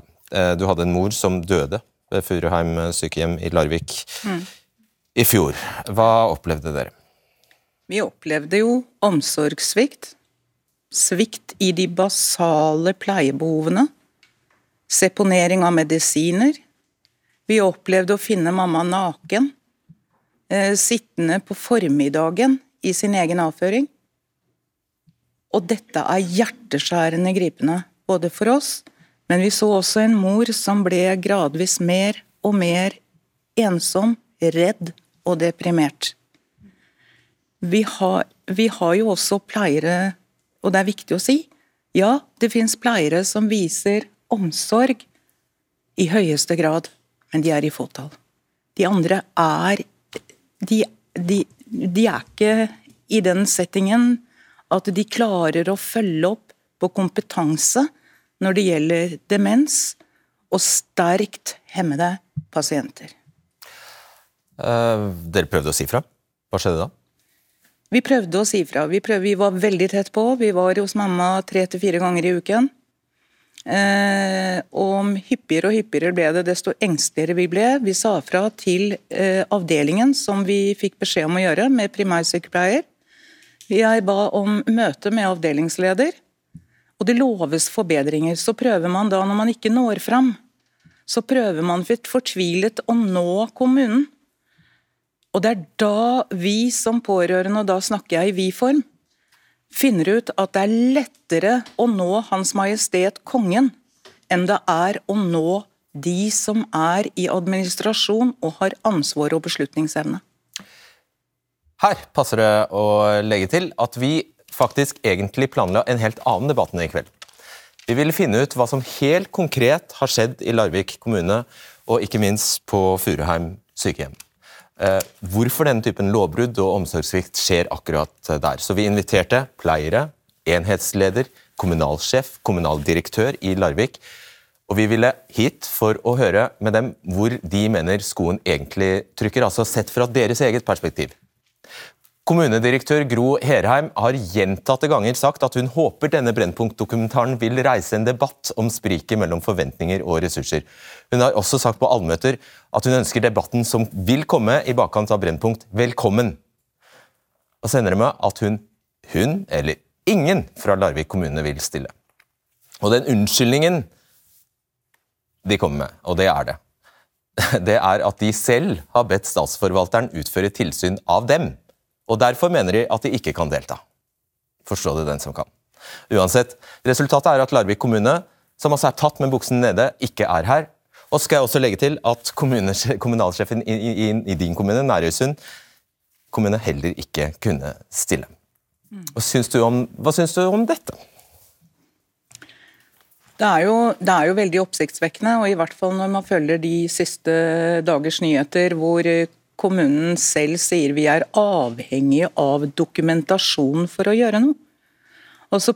du hadde en mor som døde ved Furuheim sykehjem i Larvik. Mm i fjor. Hva opplevde dere? Vi opplevde jo omsorgssvikt. Svikt i de basale pleiebehovene. Seponering av medisiner. Vi opplevde å finne mamma naken, eh, sittende på formiddagen i sin egen avføring. Og dette er hjerteskjærende gripende, både for oss, men vi så også en mor som ble gradvis mer og mer ensom, redd og deprimert. Vi har, vi har jo også pleiere, og det er viktig å si, ja, det fins pleiere som viser omsorg i høyeste grad, men de er i fåtall. De andre er de, de, de, er ikke i den settingen at de klarer å følge opp på kompetanse når det gjelder demens og sterkt hemmede pasienter. Uh, dere prøvde å si fra. Hva skjedde da? Vi prøvde å si fra. Vi, prøvde, vi var veldig tett på. Vi var hos mamma tre til fire ganger i uken. Eh, og hyppigere og hyppigere ble det, desto engsteligere vi ble. Vi sa fra til eh, avdelingen, som vi fikk beskjed om å gjøre, med primærsykepleier. Jeg ba om møte med avdelingsleder, og det loves forbedringer. Så prøver man da, når man ikke når fram, så prøver man fortvilet å nå kommunen. Og det er da vi som pårørende, og da snakker jeg i vi-form, finner ut at det er lettere å nå Hans Majestet Kongen enn det er å nå de som er i administrasjon og har ansvar og beslutningsevne. Her passer det å legge til at vi faktisk egentlig planla en helt annen debatt enn i kveld. Vi ville finne ut hva som helt konkret har skjedd i Larvik kommune, og ikke minst på Furuheim sykehjem. Eh, hvorfor denne typen lovbrudd og omsorgssvikt skjer akkurat der. Så vi inviterte pleiere, enhetsleder, kommunalsjef, kommunaldirektør i Larvik. Og vi ville hit for å høre med dem hvor de mener skoen egentlig trykker, altså sett fra deres eget perspektiv. Kommunedirektør Gro Herheim har gjentatte ganger sagt at hun håper denne Brennpunkt-dokumentaren vil reise en debatt om spriket mellom forventninger og ressurser. Hun har også sagt på allmøter at hun ønsker debatten som vil komme i bakkant av Brennpunkt, velkommen. Og så ender det med at hun, hun eller ingen fra Larvik kommune vil stille. Og den unnskyldningen de kommer med, og det er det, <laughs> det er at de selv har bedt statsforvalteren utføre tilsyn av dem. Og derfor mener de at de ikke kan delta. Forstå det den som kan. Uansett, resultatet er at Larvik kommune, som altså er tatt med buksen nede, ikke er her. Og så skal jeg også legge til at kommunalsjefen i, i, i din kommune, Nærøysund, kommune heller ikke kunne stille. Hva syns du om, syns du om dette? Det er, jo, det er, jo, veldig oppsiktsvekkende, og i hvert fall når man følger de siste dagers nyheter hvor kommunen selv sier vi er avhengige av dokumentasjon for å gjøre noe. Altså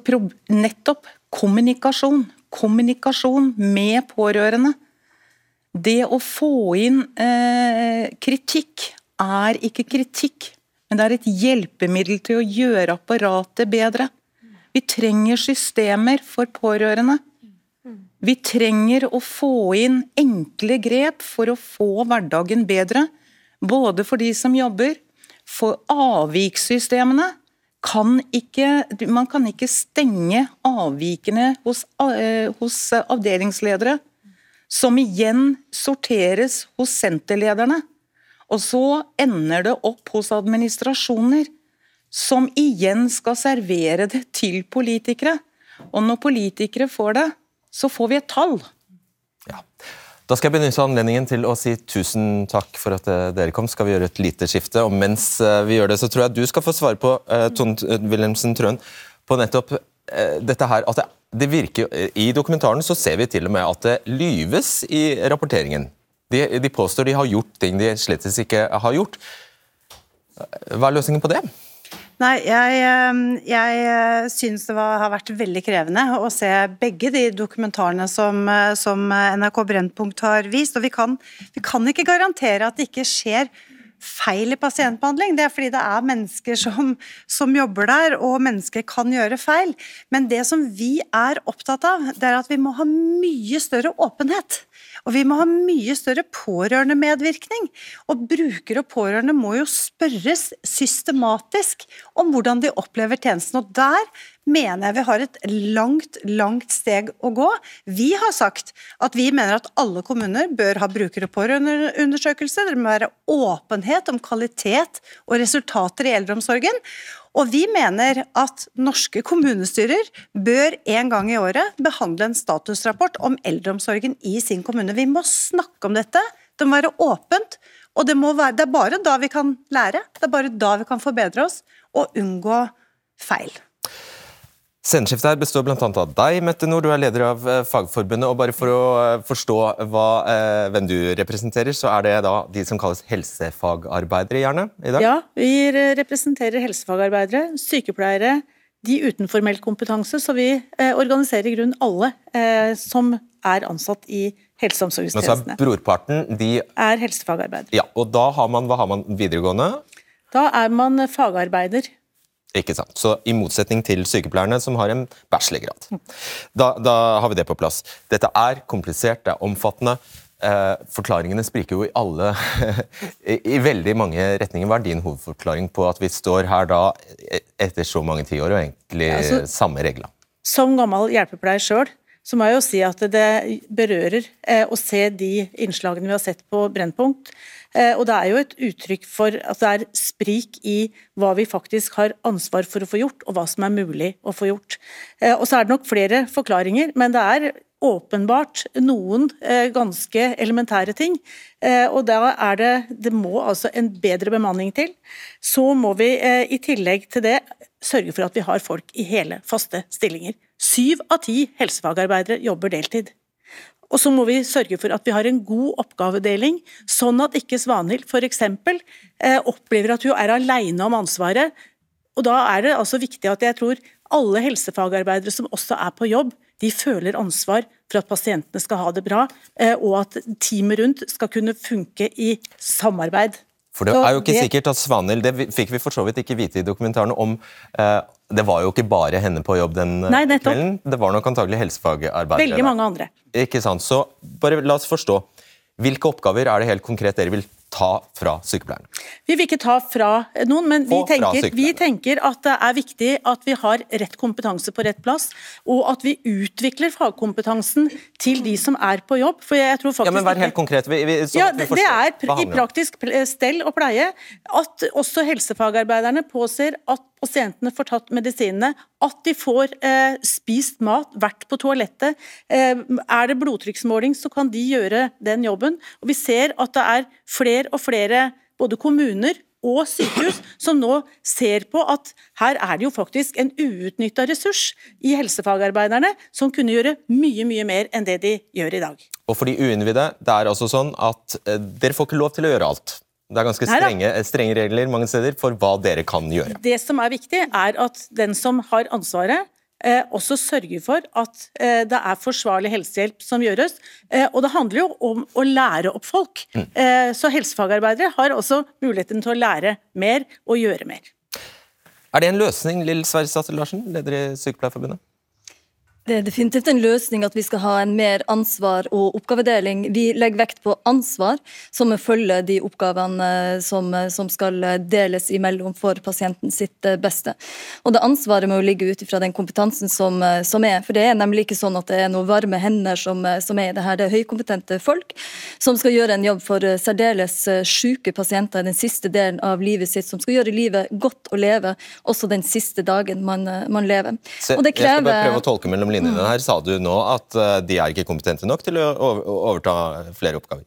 nettopp kommunikasjon. Kommunikasjon med pårørende. Det å få inn eh, kritikk er ikke kritikk, men det er et hjelpemiddel til å gjøre apparatet bedre. Vi trenger systemer for pårørende. Vi trenger å få inn enkle grep for å få hverdagen bedre. Både for de som jobber, for avvikssystemene. Kan ikke, man kan ikke stenge avvikene hos, uh, hos avdelingsledere, som igjen sorteres hos senterlederne. Og så ender det opp hos administrasjoner, som igjen skal servere det til politikere. Og når politikere får det, så får vi et tall. Ja. Da skal jeg benytte anledningen til å si tusen takk for at eh, dere kom. Skal vi gjøre et lite skifte? Og mens eh, vi gjør det, så tror jeg du skal få svare på uh, Tone Wilhelmsen Trøen, på nettopp dette her at det, det virker I dokumentaren så ser vi til og med at det lyves i rapporteringen. De, de påstår de har gjort ting de slett ikke har gjort. Hva er løsningen på det? Nei, jeg, jeg eh, syns det var, har vært veldig krevende å se begge de dokumentarene som, eh, som NRK Brennpunkt har vist. Og vi kan, vi kan ikke garantere at det ikke skjer feil i pasientbehandling. Det er fordi det er mennesker som, som, jobber der, og mennesker kan gjøre feil. Men det som vi er opptatt av, det er at vi må ha mye større åpenhet. Og vi må ha mye større pårørendemedvirkning. Og brukere og pårørende må jo spørres systematisk om hvordan de opplever tjenesten. Og der mener jeg vi har et langt, langt steg å gå. Vi har sagt at vi mener at alle kommuner bør ha bruker- og pårørendeundersøkelse. Det må være åpenhet om kvalitet og resultater i eldreomsorgen. Og vi mener at norske kommunestyrer bør en gang i året behandle en statusrapport om eldreomsorgen i sin kommune. Vi må snakke om dette, det må være åpent, og det, være, det er bare da vi kan lære, det er bare da vi kan forbedre oss og unngå feil. Sceneskiftet her består bl.a. av deg, Mette Nord, du er leder av eh, Fagforbundet. og Bare for å eh, forstå hva, eh, hvem du representerer, så er det da de som kalles helsefagarbeidere, gjerne? i dag? Ja, vi representerer helsefagarbeidere, sykepleiere, de uten formell kompetanse. Så vi organiserer i grunnen alle som er ansatt i helse- og omsorgstjenestene. er brorparten de Er helsefagarbeidere. Ja, og da har man, Hva har man videregående? Da er man fagarbeider. Ikke sant. Så I motsetning til sykepleierne, som har en bachelorgrad. Da, da har vi det på plass. Dette er komplisert, det er omfattende. Eh, forklaringene spriker jo i alle <laughs> i, i, veldig mange retninger. Hva er din hovedforklaring på at vi står her da etter så mange tiår og egentlig ja, altså, samme regler? Som gammel hjelpepleier sjøl, så må jeg jo si at det berører eh, å se de innslagene vi har sett på Brennpunkt. Eh, og det er jo et uttrykk for at det er sprik i hva vi faktisk har ansvar for å få gjort, og hva som er mulig å få gjort. Eh, og så er det nok flere forklaringer, men det er åpenbart noen eh, ganske elementære ting. Og da er det Det må altså en bedre bemanning til. Så må vi i tillegg til det sørge for at vi har folk i hele, faste stillinger. Syv av ti helsefagarbeidere jobber deltid. Og så må vi sørge for at vi har en god oppgavedeling, sånn at ikke Svanhild f.eks. Eh, opplever at hun er alene om ansvaret. Og Da er det altså viktig at jeg tror alle helsefagarbeidere som også er på jobb, de føler ansvar for at pasientene skal ha det bra, eh, og at teamet rundt skal kunne funke i samarbeid. For det er jo ikke sikkert at Svanhild Det fikk vi for så vidt ikke vite i dokumentaren om eh, Det var jo ikke bare henne på jobb den Nei, kvelden. Det var nok antagelig helsefagarbeidere. Veldig mange andre. Ikke sant. Så bare la oss forstå. Hvilke oppgaver er det helt konkret dere vil ta fra sykepleierne? Vi vil ikke ta fra noen, men vi tenker, vi tenker at det er viktig at vi har rett kompetanse på rett plass, og at vi utvikler fagkompetansen til de som er på jobb. For jeg tror faktisk Ja, men Vær helt konkret. Vi, vi, ja, det, det er i praktisk stell og pleie at også helsefagarbeiderne påser at pasientene får tatt medisinene, at de får eh, spist mat, vært på toalettet. Eh, er det blodtrykksmåling, så kan de gjøre den jobben. Og Vi ser at det er flere og flere både kommuner og sykehus <clears throat> som nå ser på at her er det jo faktisk en uutnytta ressurs i helsefagarbeiderne som kunne gjøre mye, mye mer enn det de gjør i dag. Og for de uinnvidde, det er altså sånn at eh, dere får ikke lov til å gjøre alt. Det er ganske strenge, strenge regler mange steder for hva dere kan gjøre. Det som er viktig, er at den som har ansvaret, eh, også sørger for at eh, det er forsvarlig helsehjelp som gjøres. Eh, og det handler jo om å lære opp folk. Eh, så helsefagarbeidere har også muligheten til å lære mer og gjøre mer. Er det en løsning, Lill Sverresdatter Larsen, leder i Sykepleierforbundet? Det er definitivt en løsning at vi skal ha en mer ansvar og oppgavedeling. Vi legger vekt på ansvar, som følger de oppgavene eh, som, som skal deles imellom for pasienten sitt eh, beste. Og det ansvaret må ligge ut ifra den kompetansen som, eh, som er. For det er nemlig ikke sånn at det er noen varme hender som, eh, som er i det her. Det er høykompetente folk som skal gjøre en jobb for eh, særdeles eh, syke pasienter i den siste delen av livet sitt, som skal gjøre livet godt å leve også den siste dagen man, eh, man lever. Og det Jeg skal bare prøve å tolke mellom linjene her. Sa du nå at eh, de er ikke kompetente nok til å overta flere oppgaver?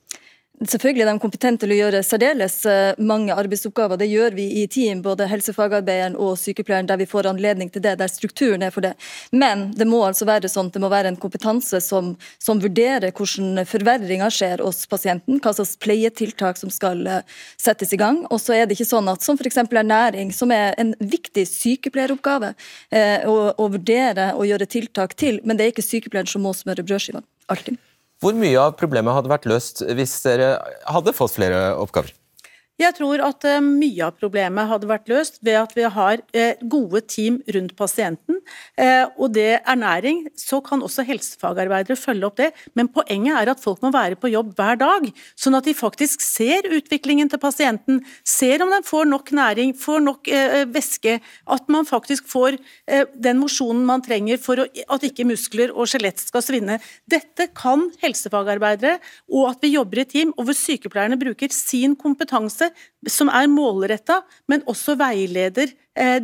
Selvfølgelig er de kompetente til å gjøre særdeles eh, mange arbeidsoppgaver. Det gjør vi i team, både helsefagarbeideren og sykepleieren, der vi får anledning til det, der strukturen er for det. Men det må altså være sånn det må være en kompetanse som, som vurderer hvordan forverringer skjer hos pasienten, hva slags pleietiltak som skal eh, settes i gang. Og så er det ikke sånn at som f.eks. ernæring, som er en viktig sykepleieroppgave, eh, å, å vurdere og gjøre tiltak til, men det er ikke sykepleieren som må smøre brødskivene. Alltid. Hvor mye av problemet hadde vært løst hvis dere hadde fått flere oppgaver? Jeg tror at eh, mye av problemet hadde vært løst ved at vi har eh, gode team rundt pasienten. Eh, og det er ernæring, så kan også helsefagarbeidere følge opp det. Men poenget er at folk må være på jobb hver dag, sånn at de faktisk ser utviklingen til pasienten. Ser om den får nok næring, får nok væske. At man faktisk får den mosjonen man trenger for at ikke muskler og skjelett skal svinne. Dette kan helsefagarbeidere, og at vi jobber i team, og hvor sykepleierne bruker sin kompetanse som er målretta, men også veileder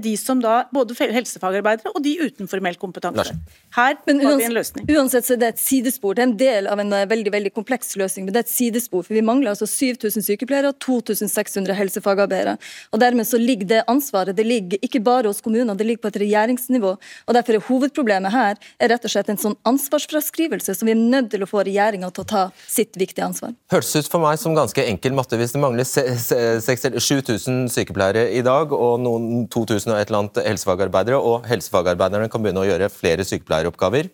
de som da, både helsefagarbeidere og de uten formell kompetanse. Her Men har vi en løsning. Uansett så er det et sidespor. Det er en del av en eh, veldig veldig kompleks løsning, men det er et sidespor. For vi mangler altså 7000 sykepleiere og 2600 helsefagarbeidere. Og dermed så ligger det ansvaret det ligger ikke bare hos kommunene, det ligger på et regjeringsnivå. Og derfor er hovedproblemet her er rett og slett en sånn ansvarsfraskrivelse som vi er nødt til å få regjeringa til å ta sitt viktige ansvar. Hørtes ut for meg som ganske enkel matte hvis det mangler se- se- seks eller 7000 sykepleiere i dag og noen 2000 og et eller annet helsefagarbeidere, og helsefagarbeiderne kan begynne å gjøre flere sykepleieroppgaver.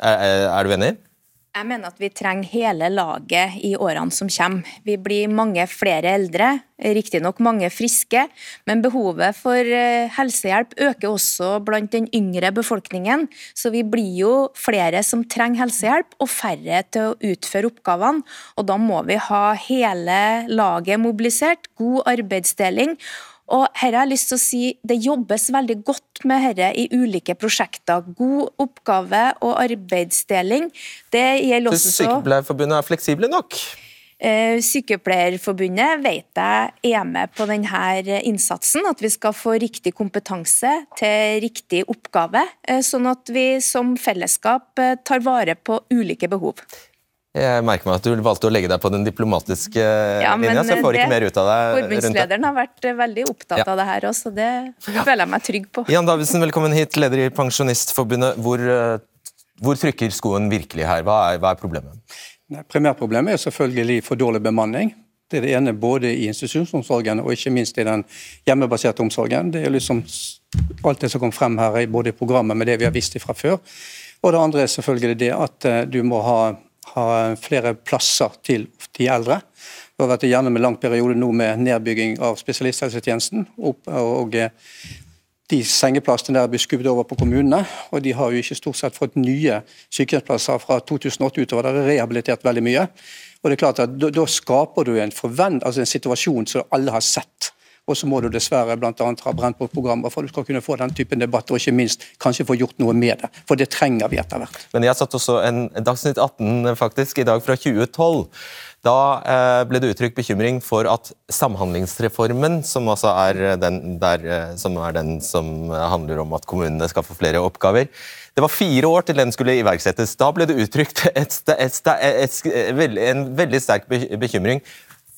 Er, er, er du enig? Jeg mener at vi trenger hele laget i årene som kommer. Vi blir mange flere eldre, riktignok mange friske, men behovet for eh, helsehjelp øker også blant den yngre befolkningen. Så vi blir jo flere som trenger helsehjelp, og færre til å utføre oppgavene. Og da må vi ha hele laget mobilisert, god arbeidsdeling. Og her har jeg lyst til å si Det jobbes veldig godt med dette i ulike prosjekter. God oppgave og arbeidsdeling. Det gjelder Syns også Sykepleierforbundet er fleksible nok? Eh, Sykepleierforbundet vet jeg er med på denne innsatsen, at vi skal få riktig kompetanse til riktig oppgave, eh, sånn at vi som fellesskap eh, tar vare på ulike behov. Jeg merker meg at du valgte å legge deg på den diplomatiske Ja, men linja, så jeg får ikke det- mer ut av deg. Forbundslederen har vært eh, veldig opptatt Ja. av det her også, det <laughs> føler jeg meg trygg på. Jan Davidsen, velkommen hit, leder i Pensjonistforbundet. Hvor, eh, hvor trykker skoen virkelig her? Hva er, hva er problemet? Nei, Primærproblemet er selvfølgelig for dårlig bemanning. Det er det ene både i institusjonsomsorgen og ikke minst i den hjemmebaserte omsorgen. Det er liksom alt det som kom frem her, både i programmet med det vi har visst fra før. Og det andre er selvfølgelig det at eh, du må ha, ha flere plasser til de eldre. Vi har vært igjennom en lang periode nå med nedbygging av spesialisthelsetjenesten. Og eh, de sengeplassene der blir skubbet over på kommunene, og de har jo ikke stort sett fått nye sykehjemsplasser fra 2008 utover. Der er rehabilitert veldig mye. Og det er klart at Da, da skaper du en, forvent, altså en situasjon som alle har sett. Og så må du dessverre annet ha brent bort programmer for du skal kunne få den typen debatter, og ikke minst kanskje få gjort noe med det. For det trenger vi etter hvert. Men jeg satt også en Dagsnytt 18 faktisk i dag fra 2012. Da eh, ble det uttrykt bekymring for at Samhandlingsreformen, som, altså er den, der, eh, som er den som handler om at kommunene skal få flere oppgaver, det var fire år til den skulle iverksettes. Da ble det uttrykt et, et, et, en veldig sterk bekymring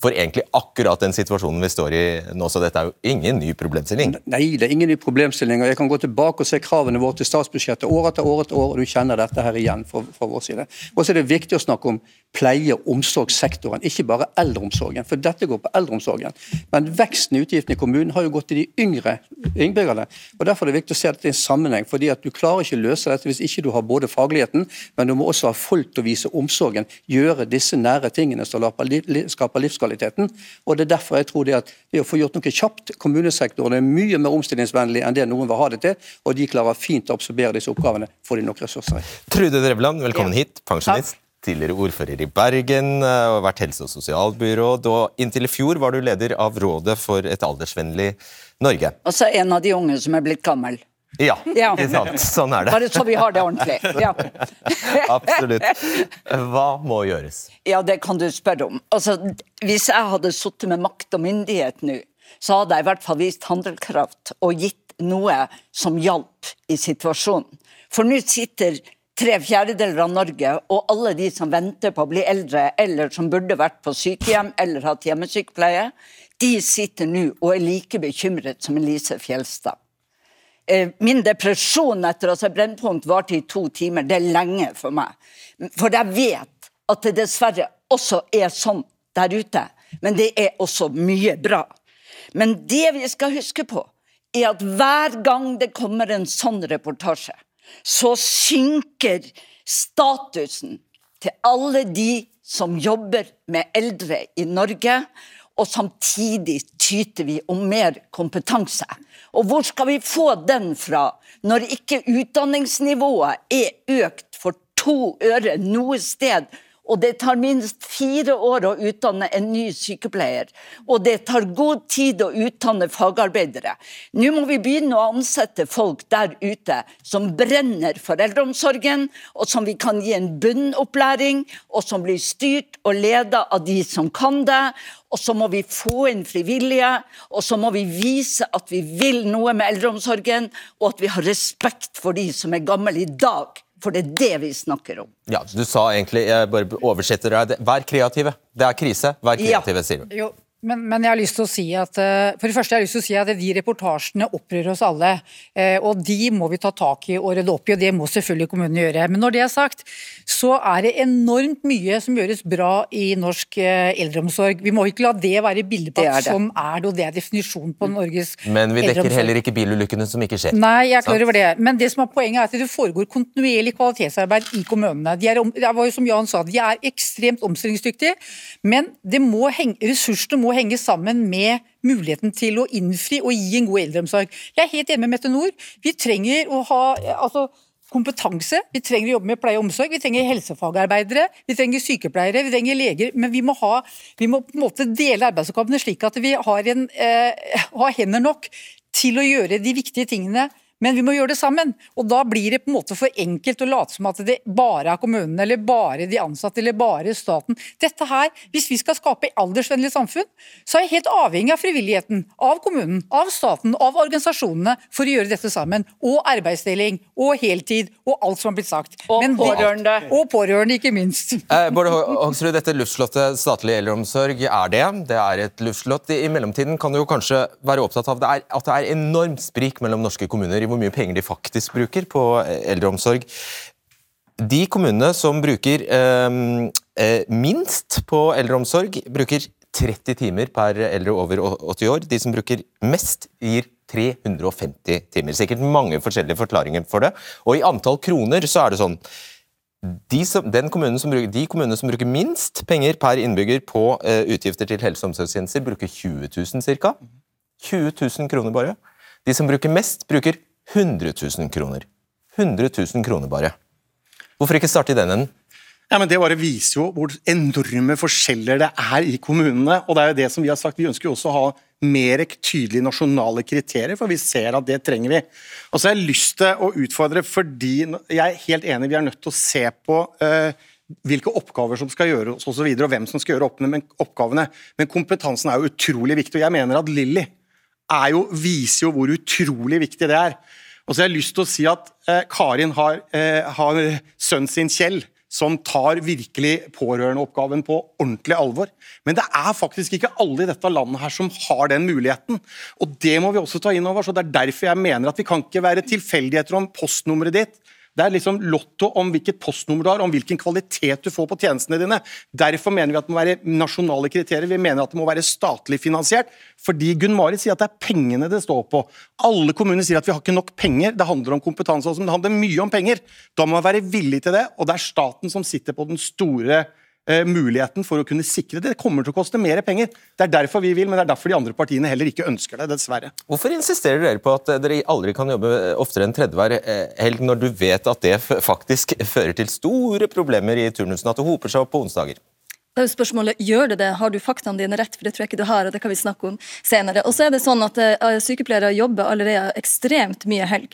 for egentlig akkurat den situasjonen vi står i nå. Så dette er jo ingen ny problemstilling. Nei, det er ingen ny problemstilling. og Jeg kan gå tilbake og se kravene våre til statsbudsjettet år etter år etter år, og du kjenner dette her igjen fra, fra vår side. Og så er det viktig å snakke om pleie- og omsorgssektoren, ikke bare eldreomsorgen. For dette går på eldreomsorgen. Men veksten i utgiftene i kommunen har jo gått til de yngre innbyggerne. og Derfor er det viktig å se dette i en sammenheng. fordi at Du klarer ikke å løse dette hvis ikke du har både fagligheten, men du må også ha folk til å vise omsorgen. Gjøre disse nære tingene som skaper livskvaliteten. og Det er derfor jeg tror det at det å få gjort noe kjapt Kommunesektoren er mye mer omstillingsvennlig enn det noen vil ha det til, og de klarer fint å absorbere disse oppgavene, får de nok ressurser i. Trude Drevland, velkommen hit. Pensjonist tidligere ordfører i Bergen eh, og vært helse- og sosialbyråd. Og inntil i fjor var du leder av Rådet for et aldersvennlig Norge. Altså en av de unge som er blitt gammel. Ja, ja. ikke sant. Sånn er det. Bare så vi har det ordentlig. Ja. <laughs> Absolutt. Hva må gjøres? Ja, det kan du spørre om. Altså, hvis jeg hadde sittet med makt og myndighet nå, så hadde jeg i hvert fall vist handlekraft og gitt noe som hjalp i situasjonen. For nå sitter tre fjerdedeler av Norge og alle de som venter på å bli eldre, eller som burde vært på sykehjem eller hatt hjemmesykepleie, de sitter nå og er like bekymret som Elise Fjelstad. Eh, min depresjon etter å sett Brennpunkt varte i to timer. Det er lenge for meg. For jeg vet at det dessverre også er sånn der ute. Men det er også mye bra. Men det vi skal huske på, er at hver gang det kommer en sånn reportasje, så synker statusen til alle de som jobber med eldre i Norge, og samtidig tyter vi om mer kompetanse. Og hvor skal vi få den fra, når ikke utdanningsnivået er økt for to øre noe sted, og det tar minst fire år å utdanne en ny sykepleier. Og det tar god tid å utdanne fagarbeidere. Nå må vi begynne å ansette folk der ute som brenner for eldreomsorgen, og som vi kan gi en bunnopplæring, og som blir styrt og ledet av de som kan det. Og så må vi få inn frivillige, og så må vi vise at vi vil noe med eldreomsorgen, og at vi har respekt for de som er gamle i dag. For det er det vi snakker om. Ja, Du sa egentlig, jeg bare oversetter deg, vær kreative. Det er krise, vær kreative, ja. sier du. Jo, men, men, jeg har lyst til å si at eh, for det første jeg har lyst til å si at de reportasjene opprører oss alle. Eh, og De må vi ta tak i og rydde opp i, og det må selvfølgelig kommunene gjøre. Men når det er sagt, så er det enormt mye som gjøres bra i norsk eh, eldreomsorg. Vi må ikke la det være bildet på at sånn er det, og det er definisjonen på Norges eldreomsorg. Men vi dekker heller ikke bilulykkene som ikke skjer. Nei, jeg er klar over det. Men det som er poenget er at det foregår kontinuerlig kvalitetsarbeid i kommunene. De er, det var jo som Jan sa, de er ekstremt omstillingsdyktige, men det må henge, ressursene må henge sammen med muligheten til å innfri og gi en god eldreomsorg. Jeg er helt enig med Mette Nord. Vi trenger å ha altså, kompetanse, vi trenger å jobbe med pleie og omsorg, vi trenger helsefagarbeidere, vi trenger sykepleiere, vi trenger leger. Men vi må, ha, vi må på en måte dele arbeidsoppgavene slik at vi har, en, eh, har hender nok til å gjøre de viktige tingene men vi må gjøre det sammen. Og da blir det på en måte for enkelt å late som at det bare er kommunene, eller bare de ansatte, eller bare staten. Dette her, Hvis vi skal skape et aldersvennlig samfunn, så er jeg helt avhengig av frivilligheten, av kommunen, av staten, av organisasjonene for å gjøre dette sammen. Og arbeidsdeling, og heltid, og alt som har blitt sagt. Og Men pårørende. og pårørende, ikke minst. Eh, Bård Hoksrud, dette luftslottet statlig eldreomsorg er det. Det er et luftslott. I mellomtiden kan du jo kanskje være opptatt av det er, at det er enormt sprik mellom norske kommuner. i hvor mye penger de faktisk bruker på eh, eldreomsorg. De kommunene som bruker ehm, eh, minst på eldreomsorg, bruker 30 timer per eldre over 80 år. De som bruker mest, gir 350 timer. Sikkert mange forskjellige forklaringer for det. Og i antall kroner så er det sånn de, som, kommunen som bruker, de kommunene som bruker minst penger per innbygger på eh, utgifter til helse- og omsorgstjenester, bruker 20 000 ca. 20 000 kroner bare. De som bruker mest, bruker 100 000 kroner. 100 000 kroner bare. Hvorfor ikke starte i den enden? Ja, men Det bare viser jo hvor enorme forskjeller det er i kommunene. og det er jo det som Vi har sagt, vi ønsker jo også å ha mer tydelige nasjonale kriterier, for vi ser at det trenger vi. Og så har jeg lyst til å utfordre, fordi jeg er helt enig, vi er nødt til å se på uh, hvilke oppgaver som skal gjøres og, så videre, og hvem som skal gjøre oppgavene. Men kompetansen er jo utrolig viktig, og jeg mener at Lilly jo, viser jo hvor utrolig viktig det er. Og så har jeg lyst til å si at eh, Karin har, eh, har sønnen sin Kjell som tar virkelig pårørendeoppgaven på ordentlig alvor. Men det er faktisk ikke alle i dette landet her som har den muligheten. Og Det må vi også ta inn over og Det er derfor jeg mener at vi kan ikke være tilfeldigheter om postnummeret ditt det er liksom lotto om hvilket postnummer du har, om hvilken kvalitet du får på tjenestene dine. Derfor mener vi at det må være nasjonale kriterier. Vi mener at det må være statlig finansiert. Fordi Gunn Marit sier at det er pengene det står på. Alle kommuner sier at vi har ikke nok penger. Det handler om kompetanse også, men det handler mye om penger. Da må man være villig til det, og det er staten som sitter på den store muligheten for å kunne sikre det. Det kommer til å koste mer penger. Det er derfor vi vil, men det er derfor de andre partiene heller ikke ønsker det, dessverre. Hvorfor insisterer dere på at dere aldri kan jobbe oftere enn tredje hver eh, helg, når du vet at det faktisk fører til store problemer i turnusen, at det hoper seg opp på onsdager? Det er jo spørsmålet, Gjør det det? Har du faktaene dine rett? For det tror jeg ikke du har, og det kan vi snakke om senere. Og så er det sånn at uh, Sykepleiere jobber allerede ekstremt mye helg,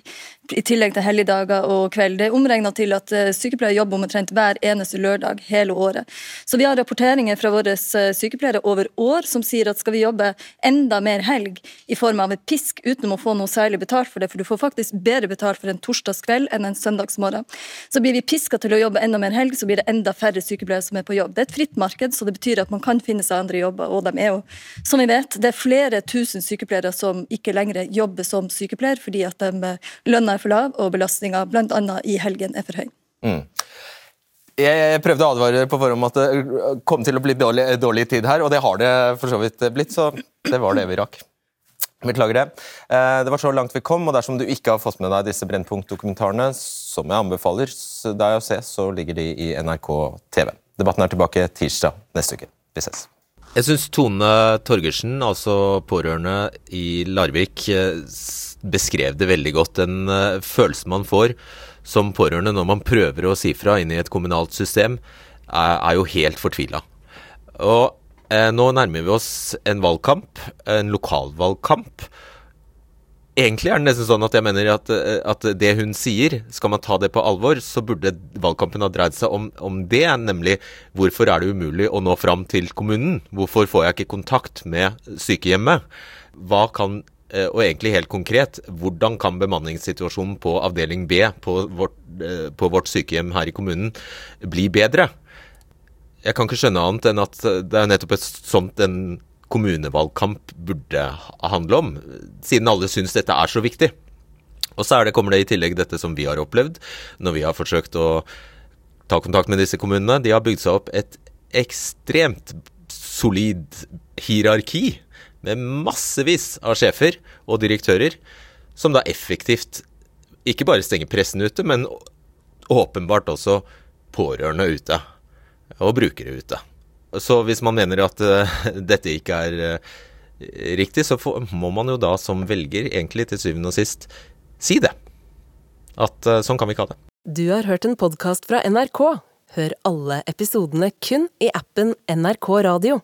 i tillegg til helligdager og kveld. Det er omregna til at uh, sykepleiere jobber omtrent hver eneste lørdag hele året. Så vi har rapporteringer fra våre uh, sykepleiere over år som sier at skal vi jobbe enda mer helg i form av et pisk uten å få noe særlig betalt for det, for du får faktisk bedre betalt for en torsdagskveld enn en søndagsmorgen, så blir vi piska til å jobbe enda mer helg, så blir det enda færre sykepleiere som er på jobb. Det er et fritt marked, så det betyr at man kan finne seg andre jobber. Og de er jo, som vi vet, det er flere tusen sykepleiere som ikke lenger jobber som sykepleier fordi at de, eh, lønna er for lav og belastninga bl.a. i helgen er for høy. Mm. Jeg prøvde å advare på forhånd at det kom til å bli dårlig, dårlig tid her, og det har det for så vidt blitt, så det var det vi rakk. Beklager det. Eh, det var så langt vi kom, og dersom du ikke har fått med deg disse Brennpunkt-dokumentarene, som jeg anbefaler deg å se, så ligger de i NRK TV. Debatten er tilbake tirsdag neste uke. Vi ses. Jeg syns Tone Torgersen, altså pårørende i Larvik, eh, beskrev det veldig godt. Den uh, følelsen man får som pårørende når man prøver å si fra inn i et kommunalt system, er, jo helt fortvila. Uh, nå nærmer vi oss en valgkamp, en lokalvalgkamp. Egentlig er det nesten sånn at jeg mener at, eh, at, det hun sier, skal man ta det på alvor, så burde valgkampen ha dreid seg om, om, det. Nemlig hvorfor er det umulig å nå fram til kommunen? Hvorfor får jeg ikke kontakt med sykehjemmet? Hva kan eh, og egentlig helt konkret, hvordan kan bemanningssituasjonen på avdeling B på vårt, eh, på vårt sykehjem her i kommunen bli bedre? Jeg kan ikke skjønne annet enn at det er nettopp et sånt en kommunevalgkamp burde handle om, siden alle syns dette er så viktig. Og så det, kommer det i tillegg dette som vi har opplevd når vi har forsøkt å ta kontakt med disse kommunene. De har bygd seg opp et ekstremt solid hierarki med massevis av sjefer og direktører, som da effektivt ikke bare stenger pressen ute, men åpenbart også pårørende ute og brukere ute. Så hvis man mener at uh, <laughs> dette ikke er uh, riktig, så må man jo da som velger egentlig til syvende og sist si det. At uh, sånn kan vi ikke ha det. Du har hørt en podkast fra NRK. Hør alle episodene kun i appen NRK Radio.